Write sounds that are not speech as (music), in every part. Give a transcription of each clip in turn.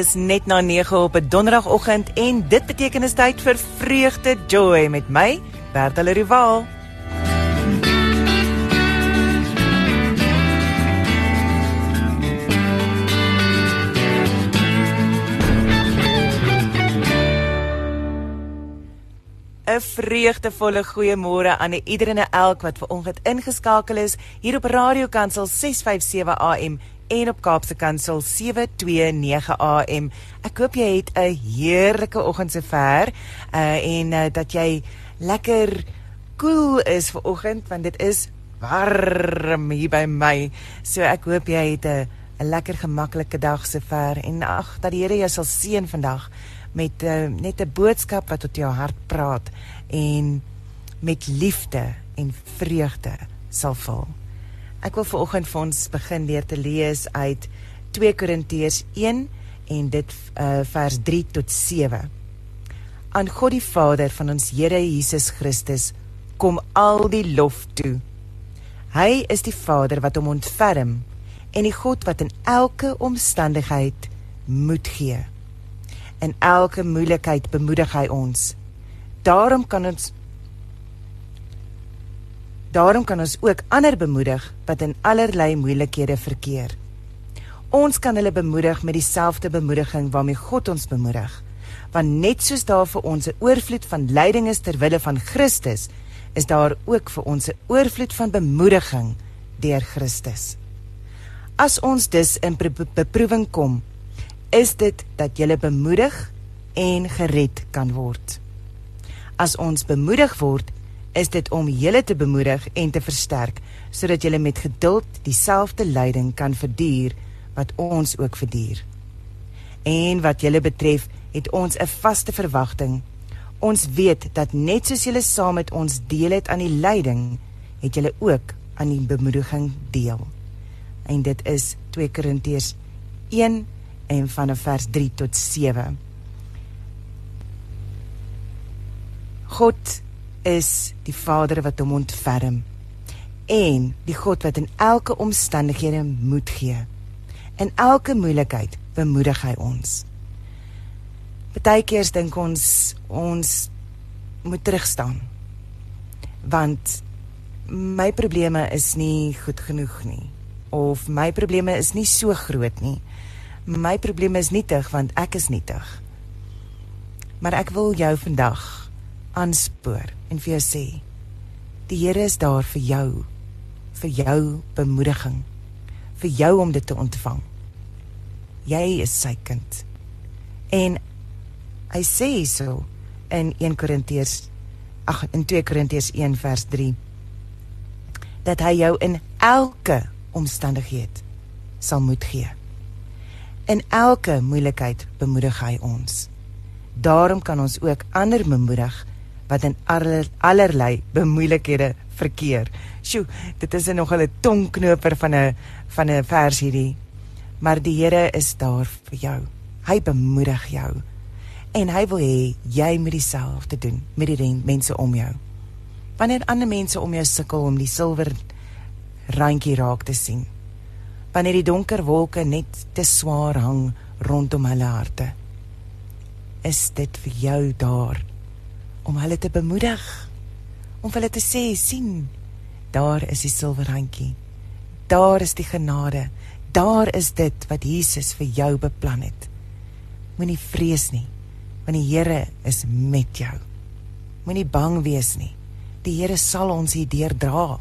dis net na 9 op 'n donderdagoggend en dit beteken is tyd vir vreugde joy met my, Bertel Rival. vreugdevolle goeiemôre aan iedereen en elk wat ver oggend ingeskakel is hier op Radio Kansel 657 AM en op Kaapse Kansel 729 AM. Ek hoop jy het 'n heerlike oggend sover uh, en uh, dat jy lekker koel cool is ver oggend want dit is warm hier by my. So ek hoop jy het 'n 'n lekker gemaklike dag sover en ag dat die Here jou sal seën vandag met uh, net 'n boodskap wat tot jou hart praat en met liefde en vreugde sal vul. Ek wil veraloggend vir ons begin leer te lees uit 2 Korintiërs 1 en dit uh, vers 3 tot 7. Aan God die Vader van ons Here Jesus Christus kom al die lof toe. Hy is die Vader wat hom ontferm en die God wat in elke omstandigheid moed gee. In elke moeilikheid bemoedig hy ons. Daarom kan ons Daarom kan ons ook ander bemoedig wat in allerlei moeilikhede verkeer. Ons kan hulle bemoedig met dieselfde bemoediging waarmee God ons bemoedig. Want net soos daar vir ons 'n oorvloed van lyding is ter wille van Christus, is daar ook vir ons 'n oorvloed van bemoediging deur Christus. As ons dus in beproewing kom, is dit dat jy bemoedig en gered kan word. As ons bemoedig word, is dit om julle te bemoedig en te versterk sodat julle met geduld dieselfde lyding kan verduur wat ons ook verduur. En wat julle betref, het ons 'n vaste verwagting. Ons weet dat net soos julle saam met ons deel het aan die lyding, het julle ook aan die bemoediging deel. En dit is 2 Korintiërs 1 en van vers 3 tot 7. God is die Vader wat hom ontferm en die God wat in elke omstandighede moed gee. In elke moeilikheid bemoedig hy ons. Partykeers dink ons ons moet terugstaan. Want my probleme is nie goed genoeg nie of my probleme is nie so groot nie my probleme is nietig want ek is nietig. Maar ek wil jou vandag aanspoor en vir jou sê die Here is daar vir jou vir jou bemoediging vir jou om dit te ontvang. Jy is sy kind. En hy sê so in 1 Korintiërs ag in 2 Korintiërs 1 vers 3 dat hy jou in elke omstandigheid sal moet gee. In elke moeilikheid bemoedig hy ons. Daarom kan ons ook ander bemoedig wat in aller, allerlei bemoeilikhede verkeer. Sjoe, dit is nog 'n tongknoper van 'n van 'n vers hierdie. Maar die Here is daar vir jou. Hy bemoedig jou. En hy wil hê jy moet dieselfde doen met die mense om jou. Wanneer ander mense om jou sukkel om die silwer randjie raak te sien, wanneer die donker wolke net te swaar hang rondom hulle harte. Is dit vir jou daar om hulle te bemoedig? Om hulle te sê, sien, daar is die silwerhandjie. Daar is die genade. Daar is dit wat Jesus vir jou beplan het. Moenie vrees nie, want die Here is met jou. Moenie bang wees nie. Die Here sal ons hier deurdra.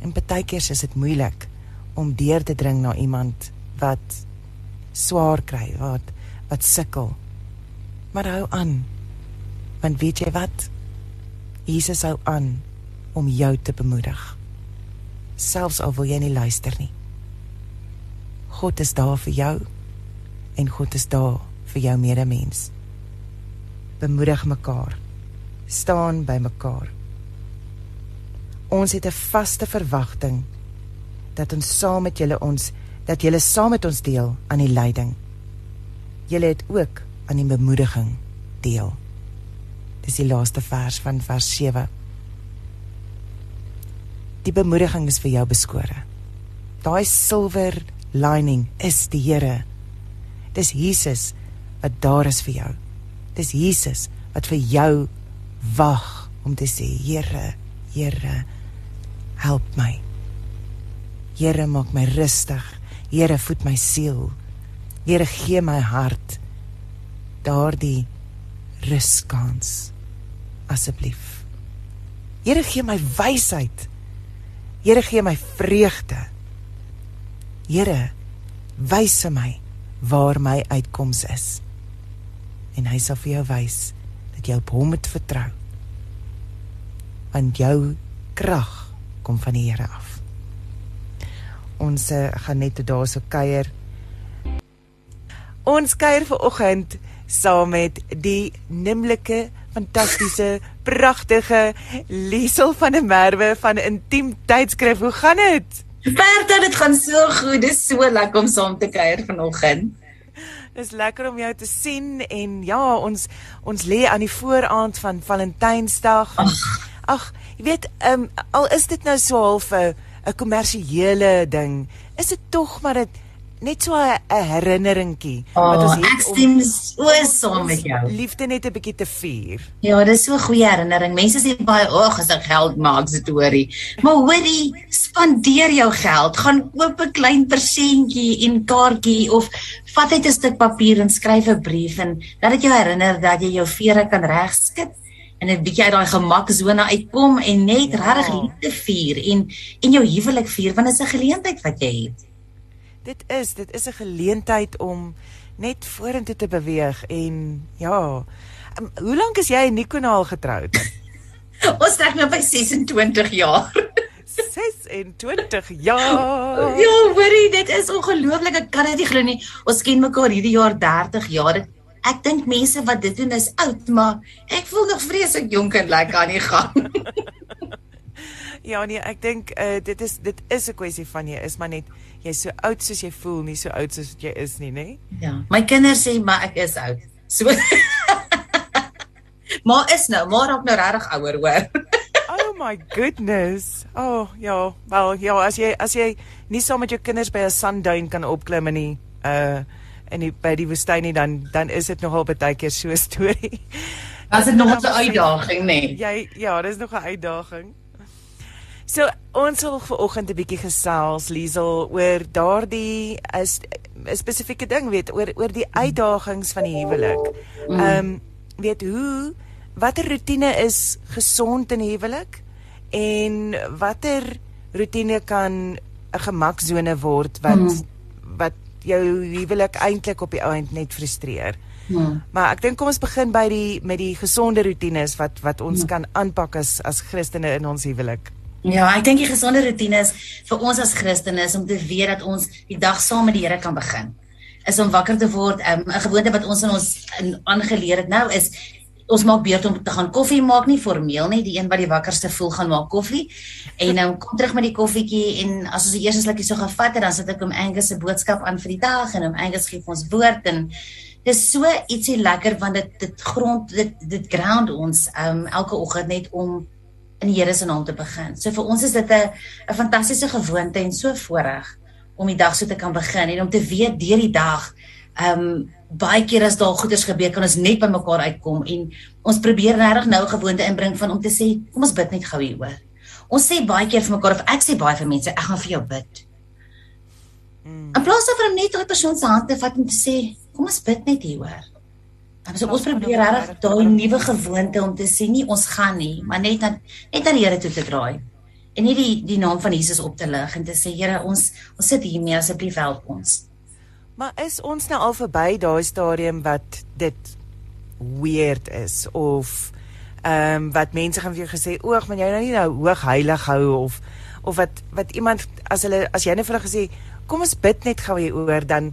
En baie keer is dit moeilik om deur te dring na iemand wat swaar kry, wat wat sukkel. Maar hou aan. Want weet jy wat? Jesus hou aan om jou te bemoedig. Selfs al wil jy nie luister nie. God is daar vir jou en God is daar vir jou medemens. Bemoedig mekaar. Staan by mekaar. Ons het 'n vaste verwagting dat ons saam met julle ons dat julle saam met ons deel aan die lyding. Julle het ook aan die bemoediging deel. Dis die laaste vers van vers 7. Die bemoediging is vir jou beskore. Daai silwer lining is die Here. Dis Jesus wat daar is vir jou. Dis Jesus wat vir jou wag om te sê, Here, Here, help my. Here, maak my rustig. Here, voed my siel. Here, gee my hart daardie ruskans asseblief. Here gee my wysheid. Here gee my vreugde. Here wys my waar my uitkoms is. En hy sal vir jou wys dat jy op hom moet vertrou. Want jou krag kom van die Here af. Ons uh, gaan net daarso kuier. Ons kuier vir oggend saam met die nimmerlike fantastiese pragtige Liesel van der Merwe van Intiem Tydskrif. Hoe gaan dit? Bertha, dit gaan so goed. Dit is so lekker om saam te kuier vanoggend. Dis lekker om jou te sien en ja, ons ons lê aan die vooraand van Valentynsdag. Ag, ag, jy weet, um, al is dit nou so half 'n 'n kommersiële ding, is dit tog maar dit net so 'n herinneringkie oh, wat ons het. Ek stem so saam met jou. Liefde net 'n bietjie te vier. Ja, dis so 'n goeie herinnering. Mense sê baie, "Ag, as ek geld maak, se storie." Maar hoorie, spandeer jou geld. Gaan koop 'n klein persentjie en kaartjie of vat net 'n stuk papier en skryf 'n brief en laat dit jou herinner dat jy jou vere kan regskit en 'n bietjie uit daai gemaksone uitkom en net ja. regtig liefde vier en en jou huwelik vier want dit is 'n geleentheid wat jy het dit is dit is 'n geleentheid om net vorentoe te beweeg en ja. Um, hoe lank is jy en Nico nou al getroud? (laughs) Ons trek nou by 26 jaar. (laughs) 26 jaar. Ja, hoorie, dit is ongelooflik. Ek kan dit nie glo nie. Ons ken mekaar hierdie jaar 30 jaar. Ek dink mense wat dit doen is oud, maar ek voel nog vreeslik jonk en lekker aan die gang. (laughs) ja, nee, ek dink uh, dit is dit is 'n kwessie van jy is maar net jy's so oud soos jy voel, nie so oud soos jy is nie, nê? Ja. My kinders sê maar ek is oud. So (laughs) Maar is nou, maar raak nou regtig ouer, hoor. (laughs) oh my goodness. Oh, ja. Wel, ja, as jy as jy nie saam met jou kinders by 'n sunduin kan opklim in die uh in die by die woestyn nie, dan dan is dit nogal baie keer so 'n storie. Was dit nog (laughs) 'n uitdaging, nê? Nee? Jy ja, dis nog 'n uitdaging. So ons wil vanoggend 'n bietjie gesels Liesel oor daardie is 'n spesifieke ding weet oor oor die uitdagings van die huwelik. Mm. Ehm um, weet hoe watter rotine is gesond in huwelik en watter rotine kan 'n gemaksone word wat mm. wat jou huwelik eintlik op die ount net frustreer. Mm. Maar ek dink kom ons begin by die met die gesonde rotines wat wat ons mm. kan aanpak as as Christene in ons huwelik. Ja, ek dink die gesonde rotine is vir ons as Christene is om te weet dat ons die dag saam met die Here kan begin. Is om wakker te word. Ehm, 'n um, gewoonte wat ons in ons aangeleer het nou is ons maak beurt om te gaan koffie maak nie formeel nie. Die een wat die wakkerste voel gaan maak koffie. En nou kom terug met die koffietjie en as ons die eerste slukkie so gevat het, dan sit ek om Angus se boodskap aan vir die dag en om Angus gee ons woord en dis so ietsie lekker want dit dit grond dit dit ground ons um elke oggend net om in die Here se naam te begin. So vir ons is dit 'n 'n fantastiese gewoonte en so voorreg om die dag so te kan begin en om te weet deur die dag ehm um, baie keer as daar goeders gebeur kan ons net by mekaar uitkom en ons probeer regtig nou 'n gewoonte inbring van om te sê kom ons bid net gou hier oor. Ons sê baie keer vir mekaar of ek sê baie vir mense ek gaan vir jou bid. Mm. In plaas daarvan om net daai persoon se hand te vat en te sê kom ons bid net hier oor. So ons probeer regtig daai nuwe gewoonte om te sê nie ons gaan nie, maar net aan net aan die Here toe te draai. En nie die die naam van Jesus op te lig en te sê Here, ons ons sit hier mee asseblief help ons. Maar is ons nou al verby daai stadium wat dit weird is of ehm um, wat mense gaan vir jou gesê, "Oeg, maar jy nou nie nou hoog heilig hou of of wat wat iemand as hulle as jy net vir hulle gesê, "Kom ons bid net gou hier oor," dan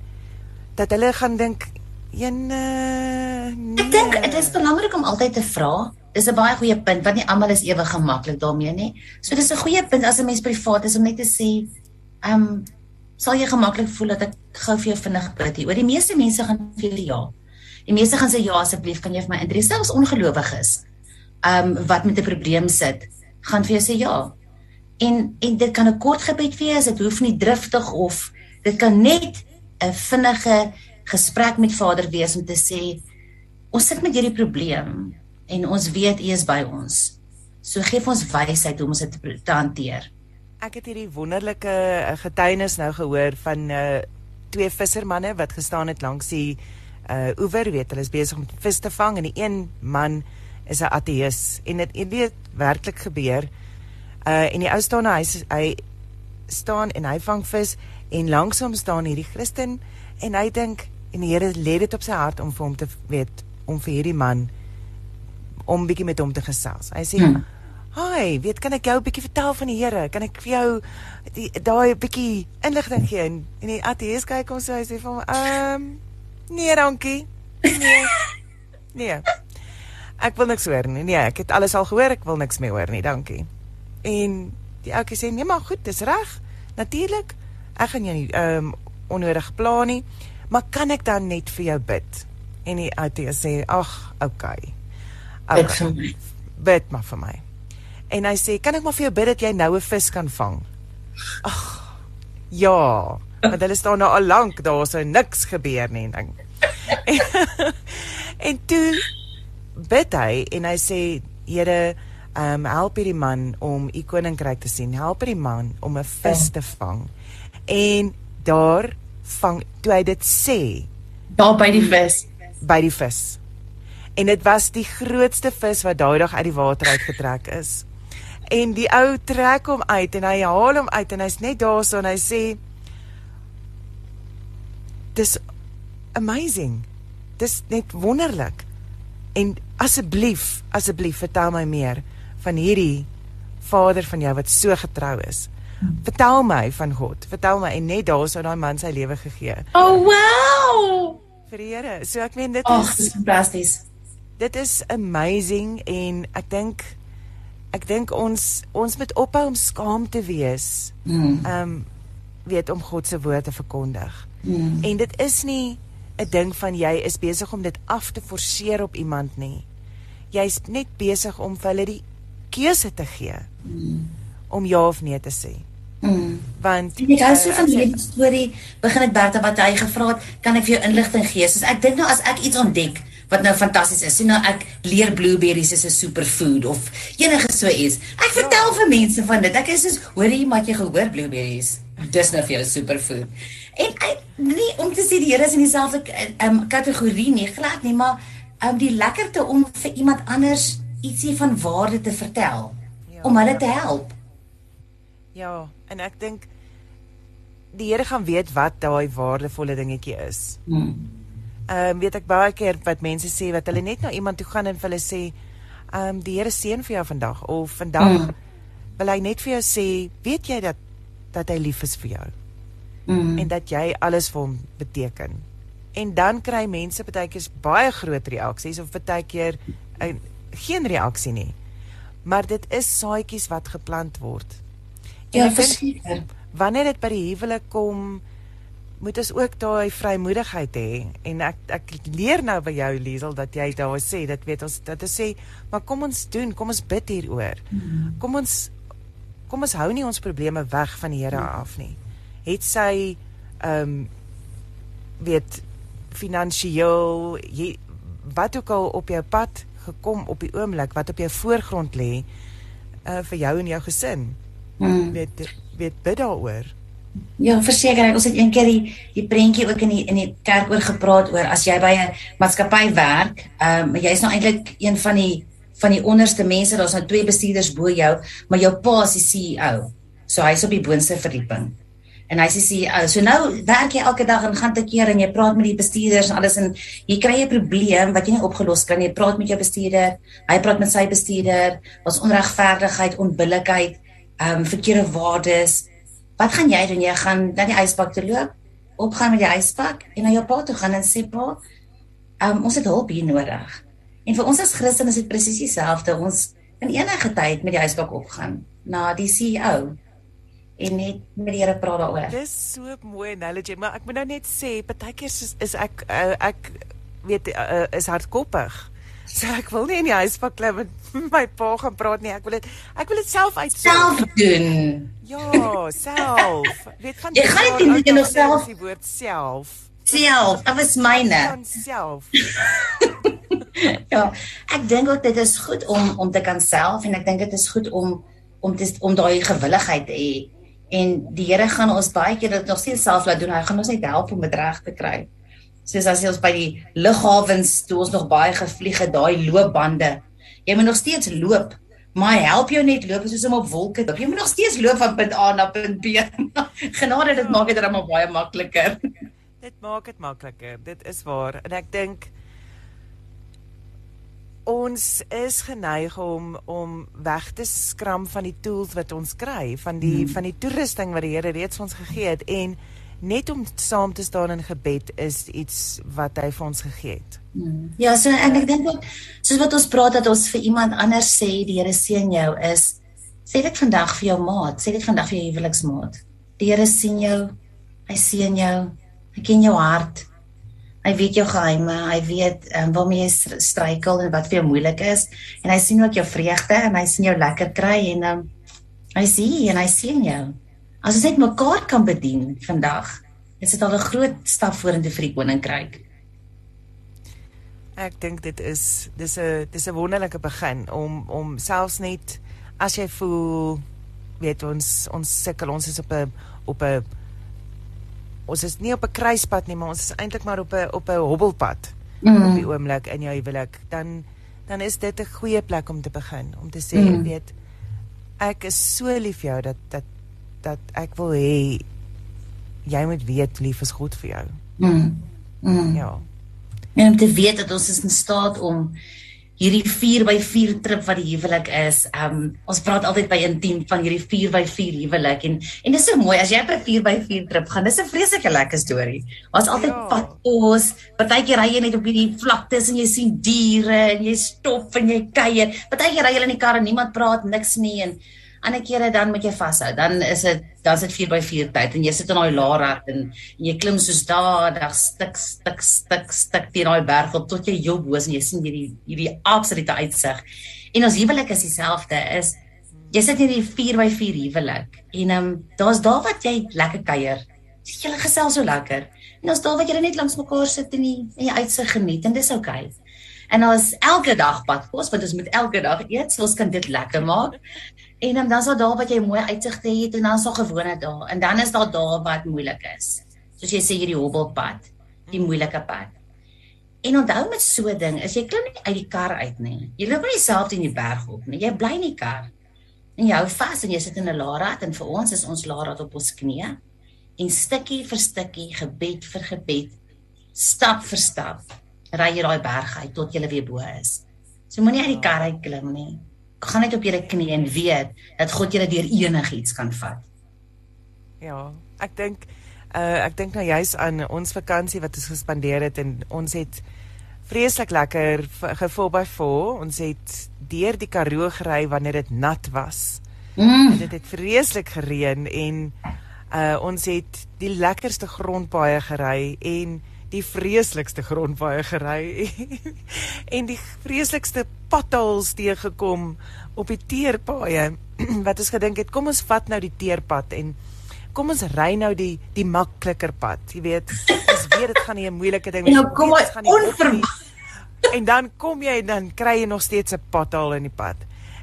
dat hulle gaan dink, Een uh, nee. Ek dink dit is belangrik om altyd te vra. Dis 'n baie goeie punt want nie almal is ewe gemaklik daarmee nie. So dis 'n goeie punt as 'n mens privaat is om net te sê, ehm um, sal jy gemaklik voel dat ek gou vir jou vinnig bid hier. Oor die meeste mense gaan vir ja. Die meeste gaan sê ja asseblief, kan jy vir my intree selfs ongelowiges. Ehm um, wat met 'n probleem sit, gaan vir jou sê ja. En en dit kan 'n kort gebed wees, dit hoef nie driftig of dit kan net 'n vinnige gesprek met Vader wees om te sê ons sit met hierdie probleem en ons weet U is by ons. So gee ons wysheid hoe om dit te, te hanteer. Ek het hierdie wonderlike eh, getuienis nou gehoor van uh twee vissermanne wat gestaan het langs die uh oewer, weet hulle is besig om vis te vang en die een man is 'n ateïs en dit weet werklik gebeur. Uh en die ou staan hy hy staan en hy vang vis en langsom staan hierdie Christen en hy dink en die Here lê dit op sy hart om vir hom te weet om vir hierdie man om bietjie met hom te gesels. Hy sê hmm. Hi, weet kan ek jou 'n bietjie vertel van die Here? Kan ek vir jou daai bietjie inligting gee? En, en die ateïs kyk hom so hy sê vir hom, "Ehm, um, nee, dankie." Nee. (laughs) nee. Ek wil niks hoor nie. Nee, ek het alles al gehoor, ek wil niks meer hoor nie. Dankie. En die ouetjie sê, "Nee, maar goed, dis reg. Natuurlik. Ek gaan jou nie ehm um, onnodig pla nie, maar kan ek dan net vir jou bid?" En die ateïs sê, "Ag, okay." My. Bid maar vir my. En hy sê, "Kan ek maar vir jou bid dat jy nou 'n vis kan vang?" Ag. Ja, want hulle staan nou al lank daar so niks gebeur nie ding. En, (laughs) en toe bid hy en hy sê, "Here, ehm um, help hierdie man om u koninkryk te sien. Help hierdie man om 'n vis te vang." En daar vang toe hy dit sê, daar by die vis, by die vis. En dit was die grootste vis wat daai dag uit die water uitgetrek is. En die ou trek hom uit en hy haal hom uit en hy's net daar so en hy sê Dis amazing. Dis net wonderlik. En asseblief, asseblief vertel my meer van hierdie Vader van jou wat so getrou is. Vertel my van God. Vertel my en net daar sou daai man sy lewe gegee. Oh wow! Vir die Here. So ek meen dit oh, is dis fantasties. Dit is amazing en ek dink ek dink ons ons moet ophou om skaam te wees. Mm. Ehm um, weet om God se woord te verkondig. Mm. En dit is nie 'n ding van jy is besig om dit af te forceer op iemand nie. Jy's net besig om vir hulle die keuse te gee Mm. om ja of nee te sê. Mm. Want Ek hou so uh, van as jy- die storie begin dit Bertha wat hy gevra het, kan ek vir jou inligting gee? Soos ek dink nou as ek iets ontdek wat nou fantasties is. Sien nou ek leer blueberries is 'n superfood of enige so iets. Ek vertel vir mense van dit. Ek is soos, hoor jy maar jy gehoor blueberries. Dis nou vir jou superfood. En ek nie om te sê die Here is in dieselfde um, kategorie nie, glad nie, maar um, die lekkerte om vir iemand anders ietsie van waarde te vertel Ja. om hulle te help. Ja, en ek dink die Here gaan weet wat daai waardevolle dingetjie is. Hmm. Ehm um, weet ek baie keer wat mense sê wat hulle net na iemand toe gaan en vir hulle sê, ehm um, die Here seën vir jou vandag of vandag Mm. wil hy net vir jou sê, weet jy dat dat hy lief is vir jou Mm. en dat jy alles vir hom beteken. En dan kry mense baie keer baie groot reaksies of baie keer uh, geen reaksie nie. Maar dit is saadjies wat geplant word. Ja, verseker. wanneer dit by die huwelik kom moet ons ook daai vrymoedigheid hê. En ek ek leer nou by jou Liesel dat jy daar sê dat weet ons dat ons sê maar kom ons doen kom ons bid hieroor. Kom ons kom ons hou nie ons probleme weg van die Here af nie. Het sy ehm um, weet finansiëel jy wat ook al op jou pad gekom op die oomblik wat op jou voorgrond lê uh, vir jou en jou gesin Mm. weet weet bid daaroor Ja, verseker ek ons het een keer die die prentjie ook in die in die kerk oor gepraat oor as jy by 'n maatskappy werk, ehm um, jy's nou eintlik een van die van die onderste mense, daar's nou twee bestuurders bo jou, maar jou pa is die CEO. So hy's op die boonste verdieping. En hy's die CEO. So nou werk jy elke dag en gaan te keer en jy praat met die bestuurders en alles en jy kry 'n probleem wat jy nie opgelos kry nie. Jy praat met jou bestuurder, hy praat met sy bestuurder, ons onregverdigheid, onbillikheid, ehm um, verkeerde waardes. Wat gaan jy doen? Jy gaan na die ysbak toe loop, opgaan met die ysbak en na jou pa toe gaan en sê pa, um, ons het hulp hier nodig. En vir ons as Christene is dit presies dieselfde. Ons kan enige tyd met die ysbak opgaan na die CEO en net met die Here praat daaroor. Dis so mooi analogy, maar ek moet nou net sê, partykeer is, is ek uh, ek weet uh, is hardkoppig. So ek wil nie in die huispak klim met (laughs) my pa gaan praat nie. Ek wil dit ek wil dit self uitsoek. Self doen. Ja, self. Weet van Jy gaan nie teen die nog self- die woord self. self, dit was myne. Self. (laughs) ja, ek dink ook dit is goed om om te kan self en ek dink dit is goed om om te om daai gewilligheid te hê. En die Here gaan ons baie keer dit nog steeds self laat doen. Hy gaan ons net help om dit reg te kry. Soos as jy ons by die lughawens toe ons nog baie gevlieg het, daai loopbande. Jy moet nog steeds loop. Maar help jou net loop soos om op wolke. Jy moet nog steeds loop van punt A na punt B. (laughs) Genade dit maak dit regmaar baie makliker. Dit maak dit makliker. Dit is waar. En ek dink ons is geneig om om weg te skram van die tools wat ons kry, van die hmm. van die toerusting wat die Here reeds ons gegee het en net om saam te staan in gebed is iets wat hy vir ons gegee het. Hmm. Ja, so en ek dink ook soos wat ons praat dat ons vir iemand anders sê die Here seën jou is sê dit vandag vir jou maat, sê dit vandag vir jou huweliksmaat. Die Here sien jou. Hy sien jou. Hy ken jou hart. Hy weet jou geheime, hy weet um, waarmee jy struikel en wat vir jou moeilik is en hy sien ook jou vreugde en hy sien jou lekker kry en um, hy sien en hy sien jou. As ons net mekaar kan bedien vandag, is dit al 'n groot stap vorentoe vir die koninkryk. Ek dink dit is dis 'n dis 'n wonderlike begin om om selfs net as jy voel weet ons ons sukkel ons is op 'n op 'n ons is nie op 'n kruispunt nie, maar ons is eintlik maar op 'n op 'n hobbelpad mm. op die oomblik in jou huwelik. Dan dan is dit 'n goeie plek om te begin om te sê, mm. weet ek is so lief vir jou dat dat dat ek wil hê jy moet weet lief is goed vir jou. Mm. Mm. Ja. En om te weet dat ons is in staat om hierdie 4x4 trip wat die huwelik is. Um ons praat altyd by intiem van hierdie 4x4 huwelik en en dit is so mooi as jy op 'n 4x4 trip gaan. Dis 'n vreeslike lekker storie. Ons altyd ja. pad ons, partykeer ry jy net op hierdie vlaktes en jy sien diere en jy stop en jy kuier. Partykeer ry jy in die kar en niemand praat niks nie en ander kere dan moet jy vashou. Dan is dit dan sit 4x4 tyd en jy sit in daai laarad en, en jy klim soos daardie stuk stuk stuk stuk teen daai berg op tot jy jou boos en jy sien hierdie hierdie absolute uitsig. En ons huwelik is dieselfde is jy sit hierdie 4x4 huwelik en ehm um, daar's daar wat jy lekker kuier. Jy gesels so lekker. En ons daar wat jy net langs mekaar sit en die en jy uitsig geniet en dis oukei. Okay. En ons elke dag pad kos want ons moet elke dag eet, so ons kan dit lekker maak. En dan dan is daar daar wat jy mooi uitsigte het en dan is daar gewone dae en dan is daar dae wat moeilik is. Soos jy sê hierdie hobbelpad, die moeilike pad. En onthou met so 'n ding, is jy klim nie uit die kar uit nie. Jy loop nie self in die berg op nie. Jy bly in die kar. En jy hou vas en jy sit in 'n laarad en vir ons is ons laarad op ons knieë en stukkie vir stukkie, gebed vir gebed, stap vir stap, ry jy daai berg uit tot jy weer bo is. So moenie uit die kar uit klim nie gaan net op julle knie en weet dat God julle deur enigiets kan vat. Ja, ek dink uh ek dink nou juis aan ons vakansie wat ons gespandeer het en ons het vreeslik lekker gevoel by voor. Ons het deur die Karoo gery wanneer dit nat was. Mm. Dit het vreeslik gereën en uh ons het die lekkerste grondpaaie gery en die vreeslikste grondpaaie gery (laughs) en die vreeslikste potholes teëgekom op die teerpaaie (clears throat) wat ons gedink het kom ons vat nou die teerpad en kom ons ry nou die die makliker pad jy weet ons weet dit gaan nie 'n moeilike ding wees nou kom ons gaan nie en dan kom jy en dan kry jy nog steeds 'n pothole in die pad.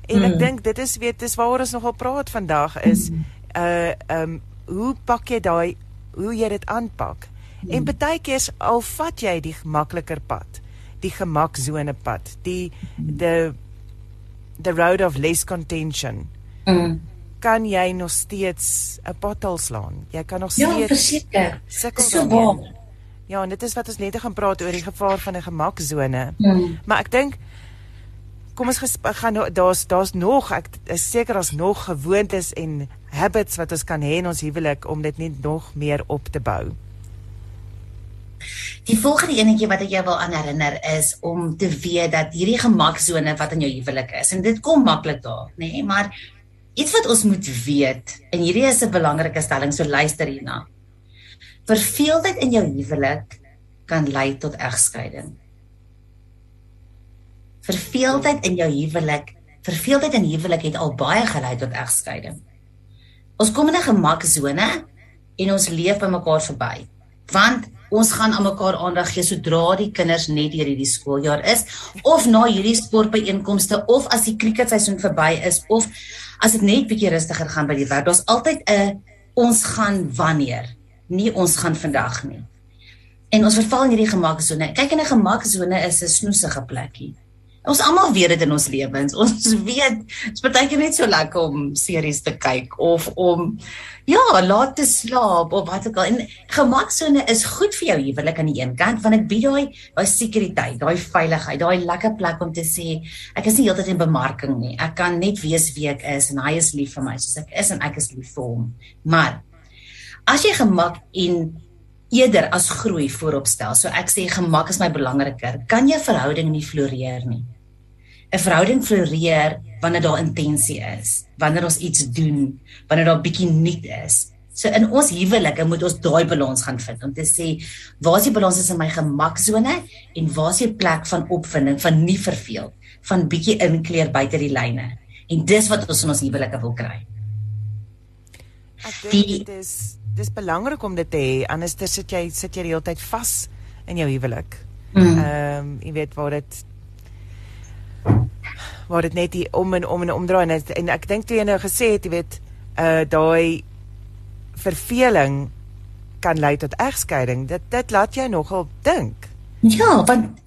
En mm. ek dink dit is weet dis waaroor ons nogal praat vandag is mm. uh um hoe pak jy daai hoe jy dit aanpak En hmm. baie keer al vat jy die makliker pad, die gemaksone pad, die the the road of less contention. Mm. Kan jy nog steeds 'n pothole slaan? Jy kan nog ja, steeds Ja, verseker. So baie. Ja, en dit is wat ons net gaan praat oor die gevaar van 'n gemaksone. Mm. Maar ek dink kom ons gaan daar's daar's nog ek is seker daar's nog gewoontes en habits wat ons kan hê in ons huwelik om dit net nog meer op te bou. Die volgende enetjie wat ek jou wil aan herinner is om te weet dat hierdie gemaksone wat in jou huwelik is en dit kom maklik daar, nê, nee, maar iets wat ons moet weet en hierdie is 'n belangrike stelling, so luister hierna. Verveeldheid in jou huwelik kan lei tot egskeiding. Verveeldheid in jou huwelik, verveeldheid in huwelik het al baie gelei tot egskeiding. Ons kom in 'n gemaksone en ons leef by mekaar verby. Want ons gaan aan mekaar aandag gee sodra die kinders net deur hierdie skooljaar is of na hierdie sportbyeenkomste of as die cricketseisoen verby is of as dit net bietjie rustiger gaan by die werk. Daar's altyd 'n ons gaan wanneer, nie ons gaan vandag nie. En ons verval in hierdie gemaksone. Kyk in 'n gemaksone is 'n snoesige plekkie. Ons almal weet dit in ons lewens. (laughs) Ons weet, dit is baie keer net so lekker om series te kyk of om ja, laat te slaap of wat ook al. En gemaksone is goed vir jou huwelik aan die een kant want dit bied daai daai sekuriteit, daai veiligheid, daai lekker plek om te sê ek is nie heeltyd in bemarking nie. Ek kan net wees wie ek is en hy is lief vir my soos ek is en ek is lief vir hom. Maar as jy gemak en eerder as groei vooropstel. So ek sê gemak is my belangriker. Kan jou verhouding nie floreer nie? 'n verhouding floreer wanneer daar intensie is, wanneer ons iets doen, wanneer daar bietjie nuut is. So in ons huwelike moet ons daai balans gaan vind om te sê waar is die balans in my gemaksone en waar is die plek van opwinding, van nie verveel, van bietjie inkleer buite die lyne. En dis wat ons in ons huwelike wil kry. Ek dink dit is dis belangrik om dit te hê anders sit jy sit jy die hele tyd vas in jou huwelik. Mm. Ehm mm. um, jy weet waar dit waar dit net hier om en om en omdraai en, en ek dink toe jy nou gesê het jy weet uh daai verveling kan lei tot egskeiding. Dit dit laat jou nogal dink. Ja want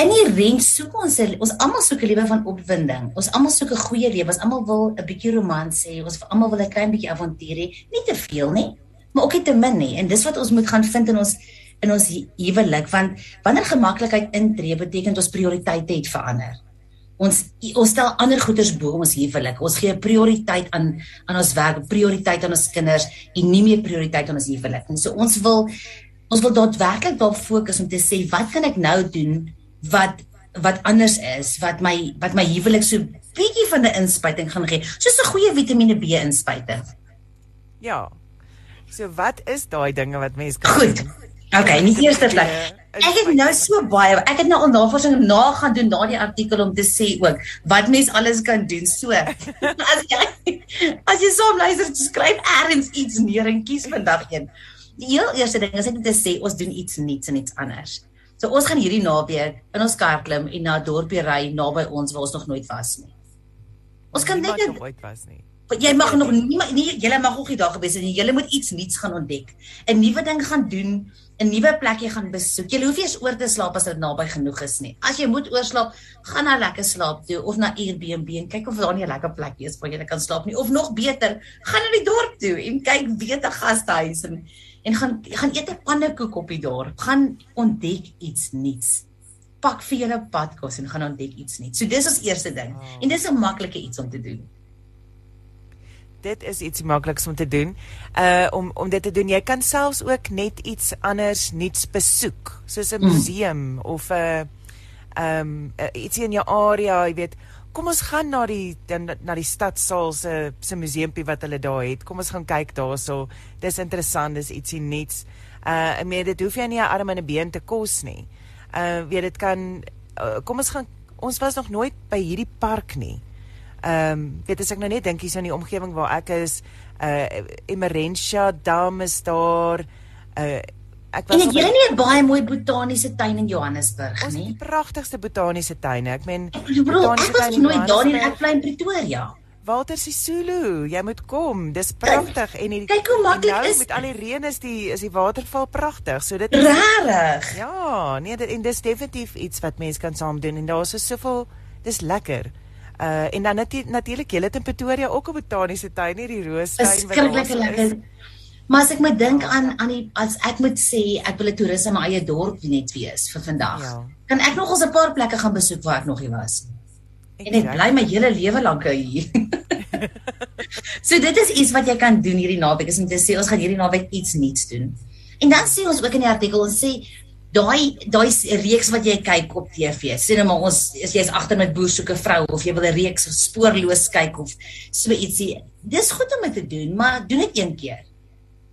in die rent soek ons ons almal soek 'n lewe van opwinding. Ons almal soek 'n goeie lewe. Ons almal wil 'n bietjie romans hê. Ons almal wil 'n klein bietjie avontuur hê. Nie te veel nie maar ook nie te min nie. En dis wat ons moet gaan vind in ons in ons huwelik. Want wanneer gemaklikheid intree beteken ons prioriteite het verander ons ons stel ander goederes bo ons huwelik. Ons gee prioriteit aan aan ons werk, prioriteit aan ons kinders en nie meer prioriteit aan ons huwelik nie. So ons wil ons wil daadwerklik daarop fokus om te sê wat kan ek nou doen wat wat anders is, wat my wat my huwelik so bietjie van 'n inspuiting gaan gee. Soos 'n goeie Vitamiene B inspuiting. Ja. So wat is daai dinge wat mense kan Goed. Doen? Okay, in die eerste plek. Ek het nou so baie, ek het nou al navorsing na gaan doen na die artikel om te sê ook wat mens alles kan doen. So, (laughs) as jy as jy saam luister, skryf eers iets neer en kies vandag een. Die heel eerste ding is net om te sê ons doen iets nuuts en iets anders. So ons gaan hierdie naweek in ons kar klim en na 'n dorpie ry naby ons waar ons nog nooit was nie. Ons kan net nooit was nie. Jy mag nog nie nie jy mag nog nie daar gewees het nie. Jy moet iets nuuts gaan ontdek. 'n Nuwe ding gaan doen 'n nuwe plekie gaan besoek. Jy hoef nie eens oor te slaap as dit naby genoeg is nie. As jy moet oorslaap, gaan na lekker slaap toe of na Airbnb en kyk of daar nie 'n lekker plekie is waar jy kan slaap nie of nog beter, gaan na die dorp toe en kyk weet 'n gastehuis en en gaan gaan eet 'n pannekoek op die dorp. Gaan ontdek iets nuuts. Pak vir julle padkos en gaan ontdek iets nuuts. So dis ons eerste ding. En dis 'n maklike iets om te doen dit is iets makliks om te doen. Uh om om dit te doen, jy kan selfs ook net iets anders nuuts besoek, soos 'n mm. museum mm. of 'n uh, ehm um, uh, iets in jou area, jy weet. Kom ons gaan na die dan na die stadsaal se se museumpie wat hulle daar het. Kom ons gaan kyk daarso. Dis interessant, dis ietsie nuuts. Uh en meer dit hoef jy nie 'n arm en 'n been te kos nie. Uh weet dit kan uh, kom ons gaan ons was nog nooit by hierdie park nie. Ehm um, weet as ek nou net dink hier so in die omgewing waar ek is, uh Emerentia Dam is daar. Uh ek was En jy nie 'n baie mooi botaniese tuin in Johannesburg nie. Ons het die pragtigste botaniese tuine. Ek meen botaniese tuin in nooit daar nie, ek bly in Pretoria. Walter Sisulu, jy moet kom. Dis pragtig en die Kyk hoe maklik nou, is met al die reën is die is die waterval pragtig. So dit is Rarig. Ja, nee, dit en dis definitief iets wat mense kan saam doen en daar's so soveel dis lekker. Uh en dan natuurlik julle in Pretoria ook 'n botaniese tuin hier die roostuin wat lekker lekker. Maar as ek moet dink aan aan die as ek moet sê ek wil 'n toerist in my eie dorp net wees vir vandag. Ja. Kan ek nog ons 'n paar plekke gaan besoek waar ek nog nie was? Ek en ek bly my hele lewe lank hier. (laughs) so dit is iets wat jy kan doen hierdie naweek. Is om te sê ons gaan hierdie naweek iets nuuts doen. En dan sê ons ook in die artikel ons sê daai daai reeks wat jy kyk op TV. Sien nou maar ons as jy's agter met boer soeke vrou of jy wil 'n reeks spoorloos kyk of so ietsie. Dis goed om dit te doen, maar doen dit een keer.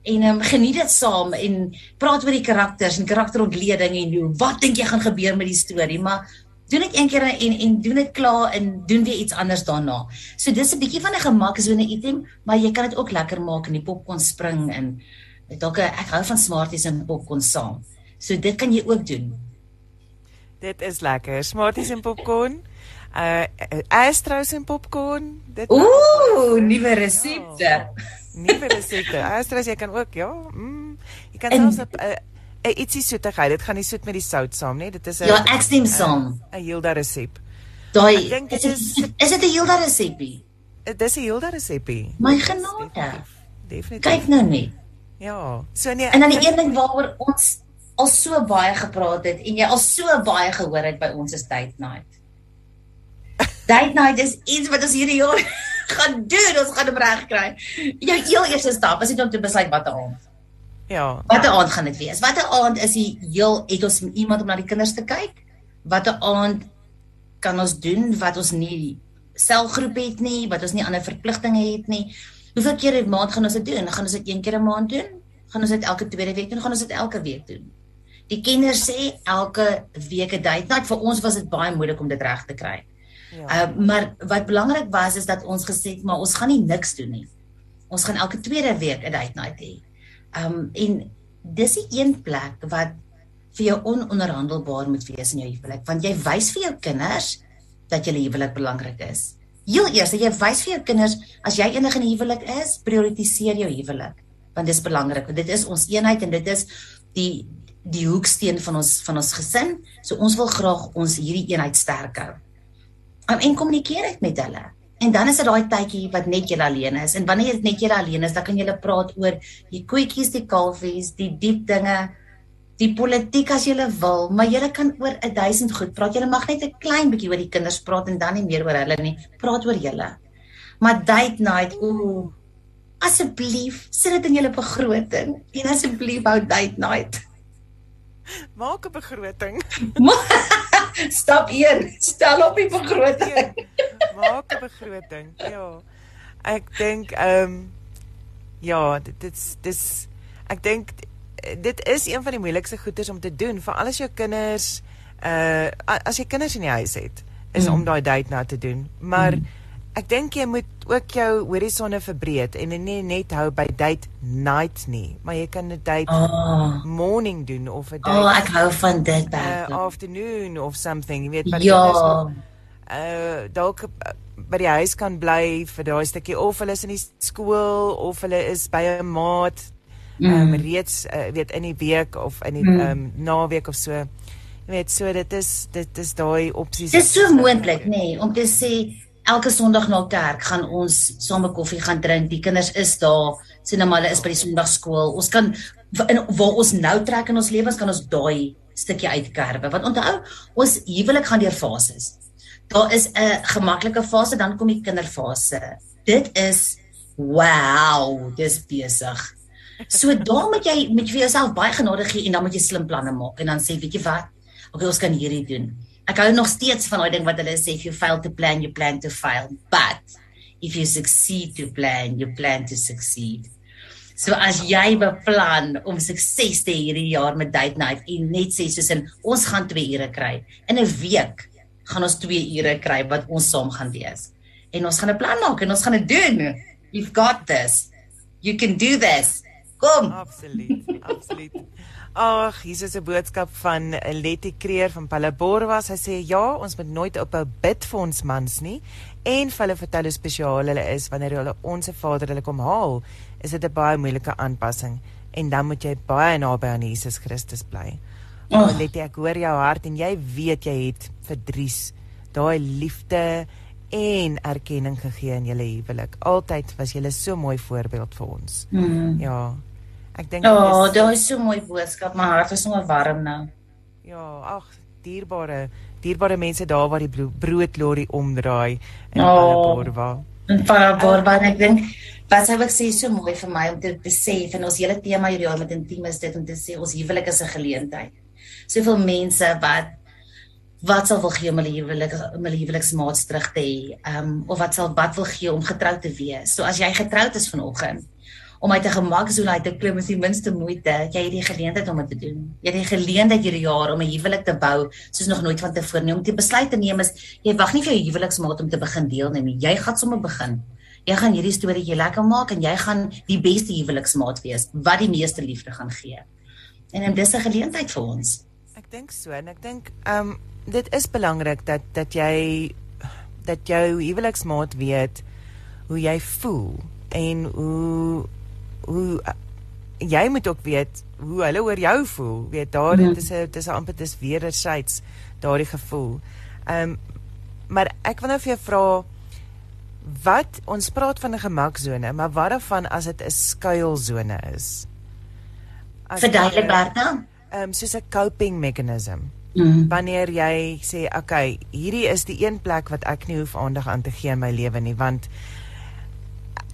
En um, geniet dit saam en praat oor die karakters en karakterontleding en hoe wat dink jy gaan gebeur met die storie, maar doen dit een keer en en doen dit klaar en doen weer iets anders daarna. So dis 'n bietjie van 'n gemaksone item, maar jy kan dit ook lekker maak in die popcorn spring en Dalk ek hou van Smarties en popcorn saam. So dit kan jy ook doen. Dit is lekker. Smarties en popcorn. Uh Astros en popcorn. Dit Ooh, nuwe resepte. Ja, nuwe resepte. Astros jy kan ook ja. Mm, jy kan selfs 'n uh, uh, ietsie soetigheid. Dit gaan nie soet met die sout saam nie. Dit is 'n Ja, ek stem saam. 'n Hilda resep. Daai is dit is dit 'n Hilda resepie? Dit is 'n Hilda resepie. My genade. Definitief. Kyk nou net. Ja. So nee. En dan die een ding waaroor ons al so baie gepraat het en jy al so baie gehoor het by ons is date night. Date night is iets wat ons hierdie jaar (laughs) gaan doen. Ons gaan hom reg kry. Jou heel eerste stap is om te besluit watter aand. Ja. Watter aand gaan dit wees? Watter aand is die heel het ons iemand om na die kinders te kyk? Watter aand kan ons doen wat ons nie selgroep het nie, wat ons nie ander verpligtinge het nie? Hoeveel keer 'n maand gaan ons dit doen? Gaan ons dit een keer 'n maand doen? Gaan ons dit elke tweede week doen? Gaan ons dit elke week doen? Die kinders sê elke week 'n date night. Vir ons was dit baie moeilik om dit reg te kry. Ja. Uh, maar wat belangrik was is dat ons gesê het maar ons gaan nie niks doen nie. Ons gaan elke tweede week 'n date night hê. Um en dis die een plek wat vir jou ononderhandelbaar moet wees in jou huwelik want jy wys vir jou kinders dat julle huwelik belangrik is. Heel eers, jy wys vir jou kinders as jy enig in 'n huwelik is, prioritiseer jou huwelik want dit is belangrik. Dit is ons eenheid en dit is die die hoeksteen van ons van ons gesin. So ons wil graag ons hierdie eenheid sterk hou um, en kommunikeer dit met hulle. En dan is dit daai tydjie wat net julle alleen is. En wanneer dit net julle alleen is, dan kan julle praat oor die koetjies, die kalfies, die diep dinge, die politiek as julle wil, maar julle kan oor 'n duisend goed praat. Julle mag net 'n klein bietjie oor die kinders praat en dan nie meer oor hulle nie. Praat oor julle. Maar date night, ooh. Asseblief, sit dit in julle begroting. En asseblief hou date night. (laughs) Maak 'n begroting. (laughs) Stap 1, stel op die begroting. Maak 'n begroting. Ja. Ek dink ehm um, ja, dit dit's dis ek dink dit is een van die moeilikste goeders om te doen vir al jou kinders uh as jy kinders in die huis het is mm. om daai date nou te doen. Maar mm ek dink jy moet ook jou horisonne verbreed en nie net hou by date night nie, maar jy kan 'n date oh. morning doen of 'n date. Oh, ek hou van dit baie. Uh, afternoon of something, jy weet wat ja. dit is. Uh dalk uh, by die huis kan bly vir daai stukkie of hulle is in die skool of hulle is by 'n maat. Mm. Um reeds uh, weet in die week of in die mm. um naweek of so. Jy weet so dit is dit is daai opsies. Dit is so moontlik nê nee, om te sê elke Sondag na kerk gaan ons saam 'n koffie gaan drink. Die kinders is daar. Sien nou maar hulle is by die Sondagskool. Ons kan in waar ons nou trek in ons lewens kan ons daai stukkie uitkerwe. Want onthou, ons huwelik gaan deur fases. Daar is 'n gemaklike fase, dan kom die kinderfase. Dit is wow, dis besig. So daar moet jy met jouself baie genade gee en dan moet jy slim planne maak en dan sê, weet jy wat? Okay, ons kan hierdie doen ek hou nog steeds van daai ding wat hulle sê if you fail to plan you plan to fail. But if you succeed to plan you plan to succeed. So as jy beplan om sukses te hê hierdie jaar met date night en net sê soos in ons gaan 2 ure kry. In 'n week gaan ons 2 ure kry wat ons saam gaan wees. En ons gaan 'n plan maak en ons gaan dit doen. You've got this. You can do this. Kom. Absoluut absoluut Ag, hier is 'n boodskap van Letty Creer van Palaborwa. Sy sê ja, ons moet nooit op 'n bid vir ons mans nie en vir hulle vertel hoe spesiaal hulle is wanneer hulle onsse Vader hulle kom haal. Is dit 'n baie moeilike aanpassing en dan moet jy baie naby aan Jesus Christus bly. Oh. oh Letty, ek hoor jou hart en jy weet jy het vir Dries daai liefde en erkenning gegee in julle huwelik. Altyd was jy so mooi voorbeeld vir ons. Mm. Ja. Ek dink Ja, oh, dit is so mooi boodskap. My hart is sommer warm nou. Ja, ag, dierbare, dierbare mense daar waar die broodlorry omdraai in oh, Paraborwa. In Paraborwa, uh, ek dink wat hy wil sê so mooi vir my om te besef en ons hele tema hierdie jaar met intiem is dit om te sê ons huwelik is 'n geleentheid. Soveel mense wat wat sal wil gee om hulle huwelik om hulle huweliksmaats terug te hê, ehm um, of wat sal wat wil gee om getroud te wees. So as jy getroud is vanoggend, om uit 'n gemaksone uit te klim is die minste moeite. Jy het die geleentheid om dit te doen. Jy het die geleentheid hierdie jaar om 'n huwelik te bou soos nog nooit vantevore nie. Om te besluit te neem is jy wag nie vir jou huweliksmaat om te begin deelneem nie. Jy gaan sommer begin. jy gaan hierdie storieetjie lekker maak en jy gaan die beste huweliksmaat wees wat die meeste liefde gaan gee. En dit is 'n geleentheid vir ons. Ek dink so en ek dink ehm um, dit is belangrik dat dat jy dat jou huweliksmaat weet hoe jy voel en hoe hoe jy moet ook weet hoe hulle oor jou voel. Weet daar dit is 'n dis amper dis wederzijds daardie gevoel. Ehm um, maar ek wil nou vir jou vra wat ons praat van 'n gemaksone, maar wat daarvan as dit 'n skuilsone is? Verduidelik Bertha. Ehm um, soos 'n coping mechanism. Mm. Wanneer jy sê, "Oké, okay, hierdie is die een plek wat ek nie hoef aandag aan te gee in my lewe nie, want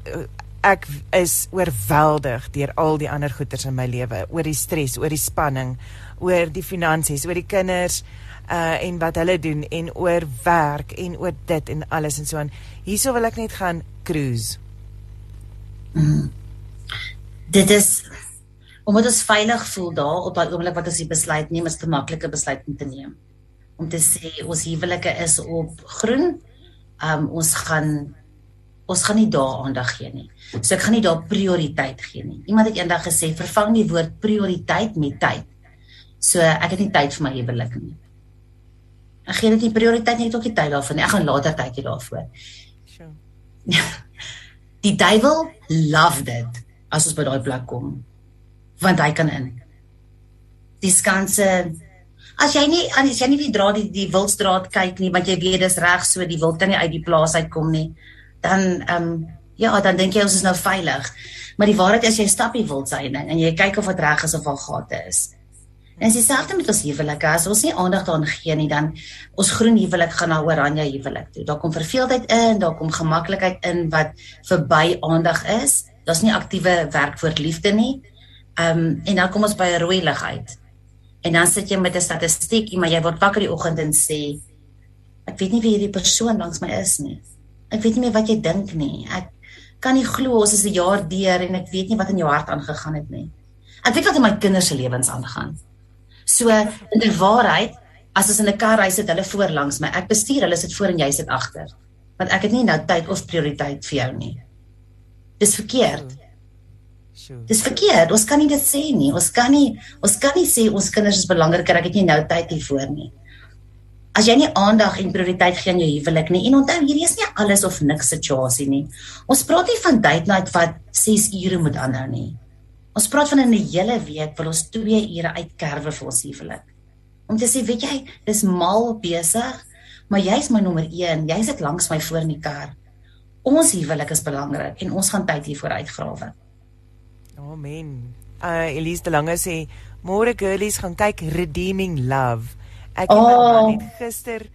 eh, ek is oorweldig deur al die ander goeters in my lewe, oor die stres, oor die spanning, oor die finansies, oor die kinders." uh en wat hulle doen en oor werk en oor dit en alles en so aan. Hierso wil ek net gaan cruise. Mm. Dit is omdat ons veilig voel daar op daai oomblik wat ons die besluit neem, is dit 'n maklike besluit om te neem. Om te sê ons huwelike is op groen. Um ons gaan ons gaan nie daar aandag gee nie. So ek gaan nie daar prioriteit gee nie. Iemand het eendag gesê vervang die woord prioriteit met tyd. So ek het nie tyd vir my huwelik nie. Ek gee dit nie prioriteit nie, ek het ook nie tyd daarvoor nie. Ek gaan later tyd hê daarvoor. Sure. (laughs) Die duiwel love dit as ons by daai plek kom. Want hy kan in. Die skanse as jy nie as jy nie die draad die, die wildstraat kyk nie, want jy weet dis reg so die wild kan nie uit die plaas uitkom nie, dan ehm um, ja, dan dink jy ons is nou veilig. Maar die waarheid is jy stap die wildsyne en jy kyk of dit reg is of al gate is. En dis dieselfde met ons huwelike. As ons nie aandag daaraan gee nie, dan ons groen huwelik gaan na oranje huwelik toe. Daar kom verveeldheid in, daar kom gemaklikheid in wat verby aandag is. Daar's nie aktiewe werk vir liefde nie. Ehm um, en dan kom ons by 'n rooi lig uit. En dan sit jy met 'n statistiek, maar jy word wakker die oggend en sê ek weet nie wie hierdie persoon langs my is nie. Ek weet nie meer wat jy dink nie. Ek kan nie glo ons is 'n jaar deur en ek weet nie wat in jou hart aangegaan het nie. Ek weet wat in my kinders se lewens aangaan. So in die waarheid, as ons in 'n kar ry sit hulle voor langs my, ek bestuur, hulle sit voor en jy sit agter. Want ek het nie nou tyd of prioriteit vir jou nie. Dis verkeerd. Dis verkeerd. Ons kan nie dit sê nie. Ons kan nie ons kan nie sê ons kinders is belangriker, ek het nie nou tyd hiervoor nie. As jy nie aandag en prioriteit gee aan jou huwelik nie en onthou hierdie is nie alles of niks situasie nie. Ons praat nie van date night wat 6 ure moet aanhou nie. Ons praat van 'n hele week wil ons 2 ure uitkerwe vir ons huwelik. Om te sê, weet jy, dis mal besig, maar jy's my nommer 1. Jy sit langs my voor in die kar. Ons huwelik is belangrik en ons gaan tyd hiervoor uitgrawe. Amen. Uh Elise de Lange sê, "Môre girlies gaan kyk Redeeming Love." Ek het oh. net gister